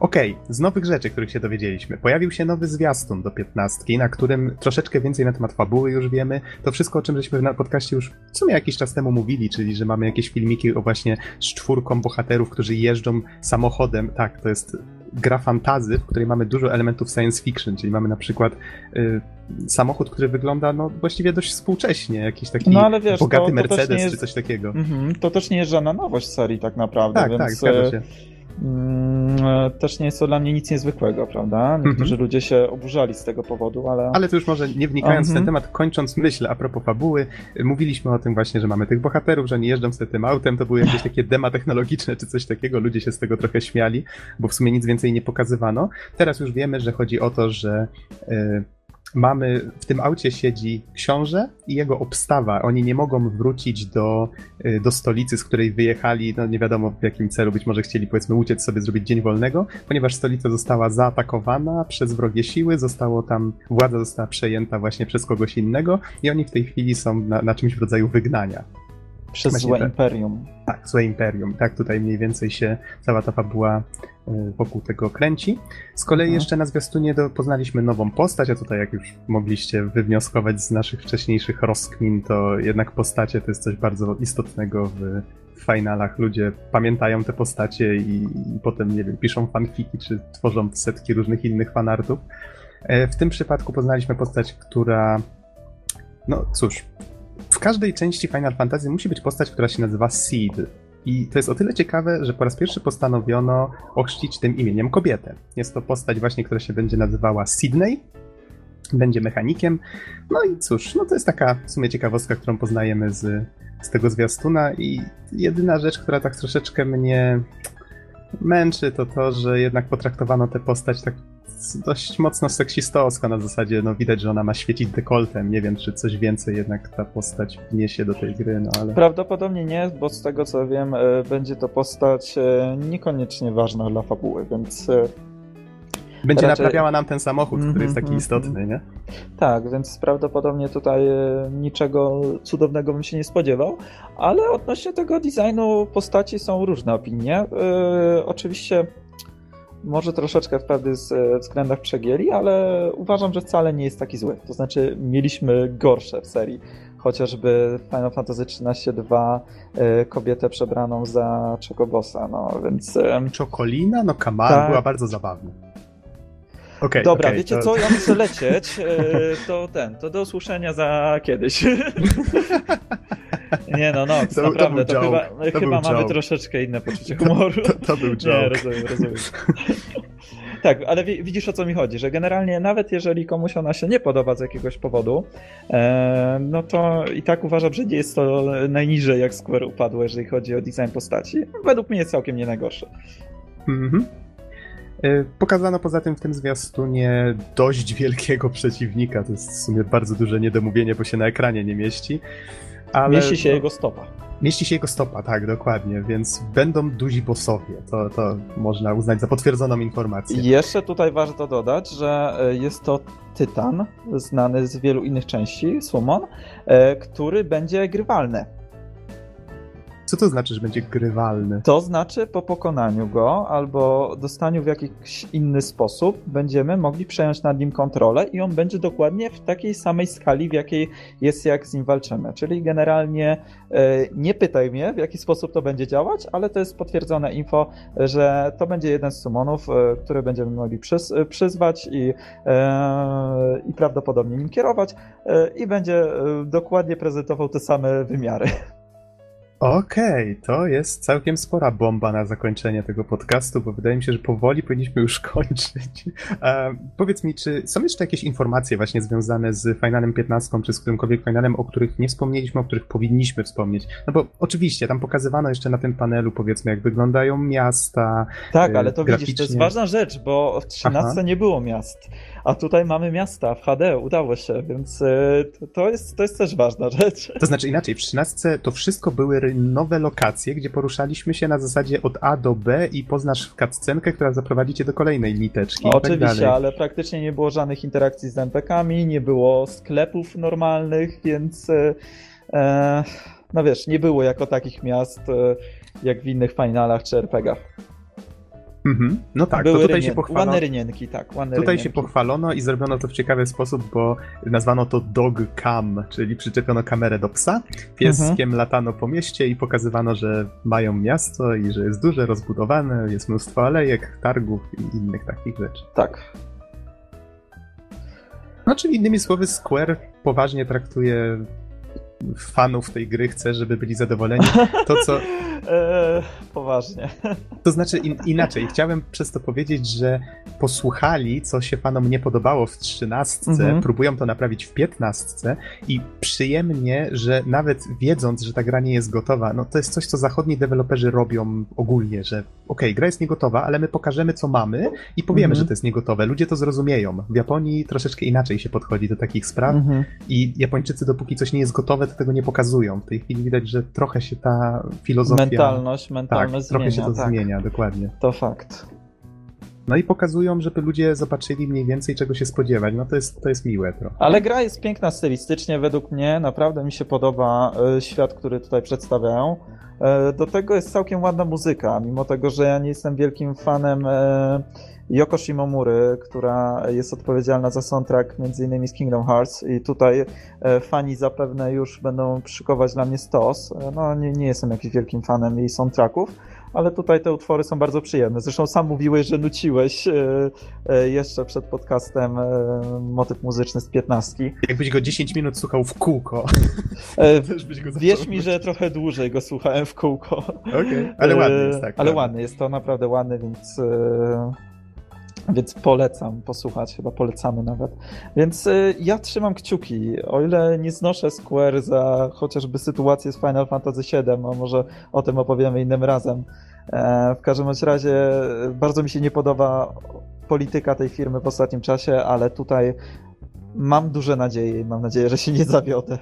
Okej, z nowych rzeczy, których się dowiedzieliśmy. Pojawił się nowy zwiastun do 15, na którym troszeczkę więcej na temat fabuły już wiemy. To wszystko, o czym żeśmy na podcaście już w sumie jakiś czas temu mówili, czyli że mamy jakieś filmiki o właśnie z czwórką bohaterów, którzy jeżdżą samochodem. Tak, to jest gra fantazy, w której mamy dużo elementów science fiction, czyli mamy na przykład y, samochód, który wygląda no właściwie dość współcześnie, jakiś taki No, ale wiesz, bogaty to- to Mercedes jest- czy coś takiego. Mhm. To też nie jest żadna nowość serii tak naprawdę, Tak, więc tak, zgadza e, się. Mm, e, też nie jest to dla mnie nic niezwykłego, prawda? Niektórzy ludzie się oburzali z tego powodu, ale. Mhm. Ale to już może nie wnikając w ten Mhm. temat, kończąc myśl a propos fabuły, mówiliśmy o tym właśnie, że mamy tych bohaterów, że oni jeżdżą sobie tym autem, to były jakieś takie dema technologiczne czy coś takiego, ludzie się z tego trochę śmiali, bo w sumie nic więcej nie pokazywano. Teraz już wiemy, że chodzi o to, że y, mamy, w tym aucie siedzi książę i jego obstawa. Oni nie mogą wrócić do, y, do stolicy, z której wyjechali, no nie wiadomo w jakim celu, być może chcieli powiedzmy uciec sobie, zrobić dzień wolnego, ponieważ stolica została zaatakowana przez wrogie siły, zostało tam, władza została przejęta właśnie przez kogoś innego i oni w tej chwili są na, na czymś w rodzaju wygnania. przez właśnie złe tak. imperium. Tak, złe imperium. Tak, tutaj mniej więcej się cała ta fabuła wokół tego kręci. Z kolei Mhm. jeszcze na zwiastunie do, poznaliśmy nową postać, a tutaj jak już mogliście wywnioskować z naszych wcześniejszych rozkmin, to jednak postacie to jest coś bardzo istotnego w w finalach. Ludzie pamiętają te postacie i, i potem, nie wiem, piszą fanfiki, czy tworzą setki różnych innych fanartów. E, W tym przypadku poznaliśmy postać, która no cóż, w każdej części Final Fantasy musi być postać, która się nazywa Seed. I to jest o tyle ciekawe, że po raz pierwszy postanowiono ochrzcić tym imieniem kobietę. Jest to postać właśnie, która się będzie nazywała Sydney, będzie mechanikiem. No i cóż, no to jest taka w sumie ciekawostka, którą poznajemy z, z tego zwiastuna i jedyna rzecz, która tak troszeczkę mnie męczy, to to, że jednak potraktowano tę postać tak dość mocno seksistowsko na zasadzie, no widać, że ona ma świecić dekoltem. Nie wiem, czy coś więcej jednak ta postać wniesie do tej gry, no ale... Prawdopodobnie nie, bo z tego co wiem, e, będzie to postać e, niekoniecznie ważna dla fabuły, więc e, Będzie raczej- naprawiała nam ten samochód, który jest taki Mhm, istotny, nie? tak, więc prawdopodobnie tutaj niczego cudownego bym się nie spodziewał, ale odnośnie tego designu postaci są różne opinie. E, oczywiście może troszeczkę w pewnych względach przegięli, ale uważam, że wcale nie jest taki zły. To znaczy mieliśmy gorsze w serii. Chociażby Final Fantasy XIII 2 e, kobietę przebraną za Chocobossa, no więc... e, Czokolina? No Kamal Tak. była bardzo zabawna. Okej, Dobra, okej, wiecie to- co, ja muszę lecieć, e, to ten, to do usłyszenia za kiedyś. Nie no, no, to, naprawdę, to, chyba, to chyba mamy troszeczkę inne poczucie humoru. To, to, był joke. Nie, rozumiem, rozumiem. Tak, ale widzisz o co mi chodzi, że generalnie nawet jeżeli komuś ona się nie podoba z jakiegoś powodu, e, no to i tak uważam, że nie jest to najniżej jak Square upadło, jeżeli chodzi o design postaci. Według mnie jest całkiem nie najgorsze. Mhm. E, pokazano poza tym w tym zwiastunie dość wielkiego przeciwnika. To jest w sumie bardzo duże niedomówienie, bo się na ekranie nie mieści. Ale... Mieści się jego stopa. Mieści się jego stopa, tak, dokładnie, więc będą duzi bossowie. To, to można uznać za potwierdzoną informację. Jeszcze tutaj warto dodać, że e, jest to Tytan, znany z wielu innych części, Summon, e, który będzie grywalny. Co to znaczy, że będzie grywalny? To znaczy, po pokonaniu go albo dostaniu w jakiś inny sposób, będziemy mogli przejąć nad nim kontrolę i on będzie dokładnie w takiej samej skali, w jakiej jest, jak z nim walczymy. Czyli generalnie e, nie pytaj mnie, w jaki sposób to będzie działać, ale to jest potwierdzone info, że to będzie jeden z summonów, e, które będziemy mogli przyz, przyzwać i, e, i prawdopodobnie nim kierować i będzie dokładnie prezentował te same wymiary. Okej, okay, to jest całkiem spora bomba na zakończenie tego podcastu, bo wydaje mi się, że powoli powinniśmy już kończyć. E, powiedz mi, czy są jeszcze jakieś informacje właśnie związane z Finalem 15, czy z którymkolwiek Finalem, o których nie wspomnieliśmy, o których powinniśmy wspomnieć? No bo oczywiście, tam pokazywano jeszcze na tym panelu, powiedzmy, jak wyglądają miasta. Tak, ale to graficznie. widzisz, to jest ważna rzecz, bo w 13 Aha. nie było miast a tutaj mamy miasta w HD, udało się, więc e, to jest, to jest też ważna rzecz. To znaczy inaczej, w 13 to wszystko były nowe lokacje, gdzie poruszaliśmy się na zasadzie od A do B i poznasz cutscenkę, która zaprowadzi cię do kolejnej liteczki. Tak Oczywiście, tak ale praktycznie nie było żadnych interakcji z NPK-ami, nie było sklepów normalnych, więc e, e, no wiesz, nie było jako takich miast e, jak w innych finalach czy RPGach. Mhm. No tak, Były to tutaj rynien... się pochwalono. Ładne rynienki, tak. Tutaj rynienki. się pochwalono i zrobiono to w ciekawy sposób, bo nazwano to dog cam, czyli przyczepiono kamerę do psa, pieskiem mhm. latano po mieście i pokazywano, że mają miasto i że jest duże, rozbudowane, jest mnóstwo alejek, targów i innych takich rzeczy. Tak. No, czyli innymi słowy, Square poważnie traktuje fanów tej gry chce, żeby byli zadowoleni. To, co. Eee, poważnie. To znaczy in, inaczej. Chciałem przez to powiedzieć, że posłuchali, co się fanom nie podobało w trzynastce, mhm. próbują to naprawić w piętnastce i przyjemnie, że nawet wiedząc, że ta gra nie jest gotowa, no to jest coś, co zachodni deweloperzy robią ogólnie, że okej, okay, gra jest niegotowa, ale my pokażemy, co mamy i powiemy, mhm. że to jest niegotowe. Ludzie to zrozumieją. W Japonii troszeczkę inaczej się podchodzi do takich spraw mhm. i Japończycy, dopóki coś nie jest gotowe, to tego nie pokazują. W tej chwili widać, że trochę się ta filozofia... Mentalność, mentalność tak, zmienia. trochę się to tak. zmienia, dokładnie. To fakt. No i pokazują, żeby ludzie zobaczyli mniej więcej czego się spodziewać. No to jest, to jest miłe trochę. Ale gra jest piękna stylistycznie, według mnie. Naprawdę mi się podoba e, świat, który tutaj przedstawiają. E, do tego jest całkiem ładna muzyka, mimo tego, że ja nie jestem wielkim fanem e, Yoko Shimomury, która jest odpowiedzialna za soundtrack m.in. z Kingdom Hearts i tutaj e, fani zapewne już będą szykować dla mnie stos. E, no nie, nie jestem jakimś wielkim fanem jej soundtracków, ale tutaj te utwory są bardzo przyjemne. Zresztą sam mówiłeś, że nuciłeś e, jeszcze przed podcastem motyw muzyczny z piętnastki. Jakbyś go 10 minut słuchał w kółko. Wierz mi, że trochę dłużej go słuchałem w kółko. Okej, okay. ale ładny jest, tak. Ale ładny jest, to naprawdę ładny, więc więc polecam posłuchać, chyba polecamy nawet. Więc y, ja trzymam kciuki. O ile nie znoszę Square za chociażby sytuację z Final Fantasy VII, a może o tym opowiemy innym razem. E, w każdym razie bardzo mi się nie podoba polityka tej firmy w ostatnim czasie, ale tutaj mam duże nadzieje i mam nadzieję, że się nie zawiodę.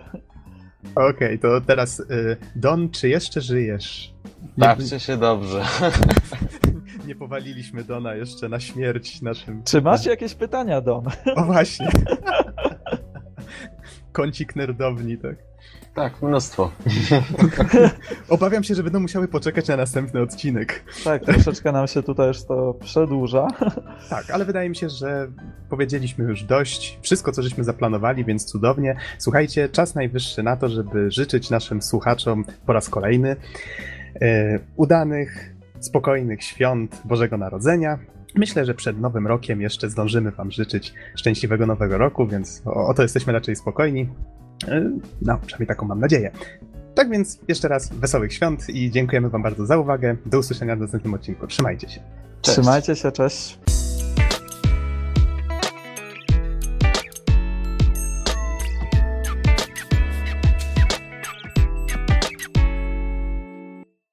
Okej, okay, to teraz y, Don, czy jeszcze żyjesz? Bawcie się dobrze. nie powaliliśmy Dona jeszcze na śmierć naszym. Czy masz jakieś pytania, Don? O właśnie. Kącik nerdowni, tak. Tak, mnóstwo. Obawiam się, że będą musiały poczekać na następny odcinek. Tak, troszeczkę nam się tutaj już to przedłuża. Tak, ale wydaje mi się, że powiedzieliśmy już dość. Wszystko, co żeśmy zaplanowali, więc cudownie. Słuchajcie, czas najwyższy na to, żeby życzyć naszym słuchaczom po raz kolejny e, udanych, spokojnych świąt Bożego Narodzenia. Myślę, że przed Nowym Rokiem jeszcze zdążymy Wam życzyć szczęśliwego Nowego Roku, więc o, o to jesteśmy raczej spokojni. E, no, przynajmniej taką mam nadzieję. Tak więc jeszcze raz wesołych świąt i dziękujemy Wam bardzo za uwagę. Do usłyszenia w następnym odcinku. Trzymajcie się. Cześć. Trzymajcie się, cześć.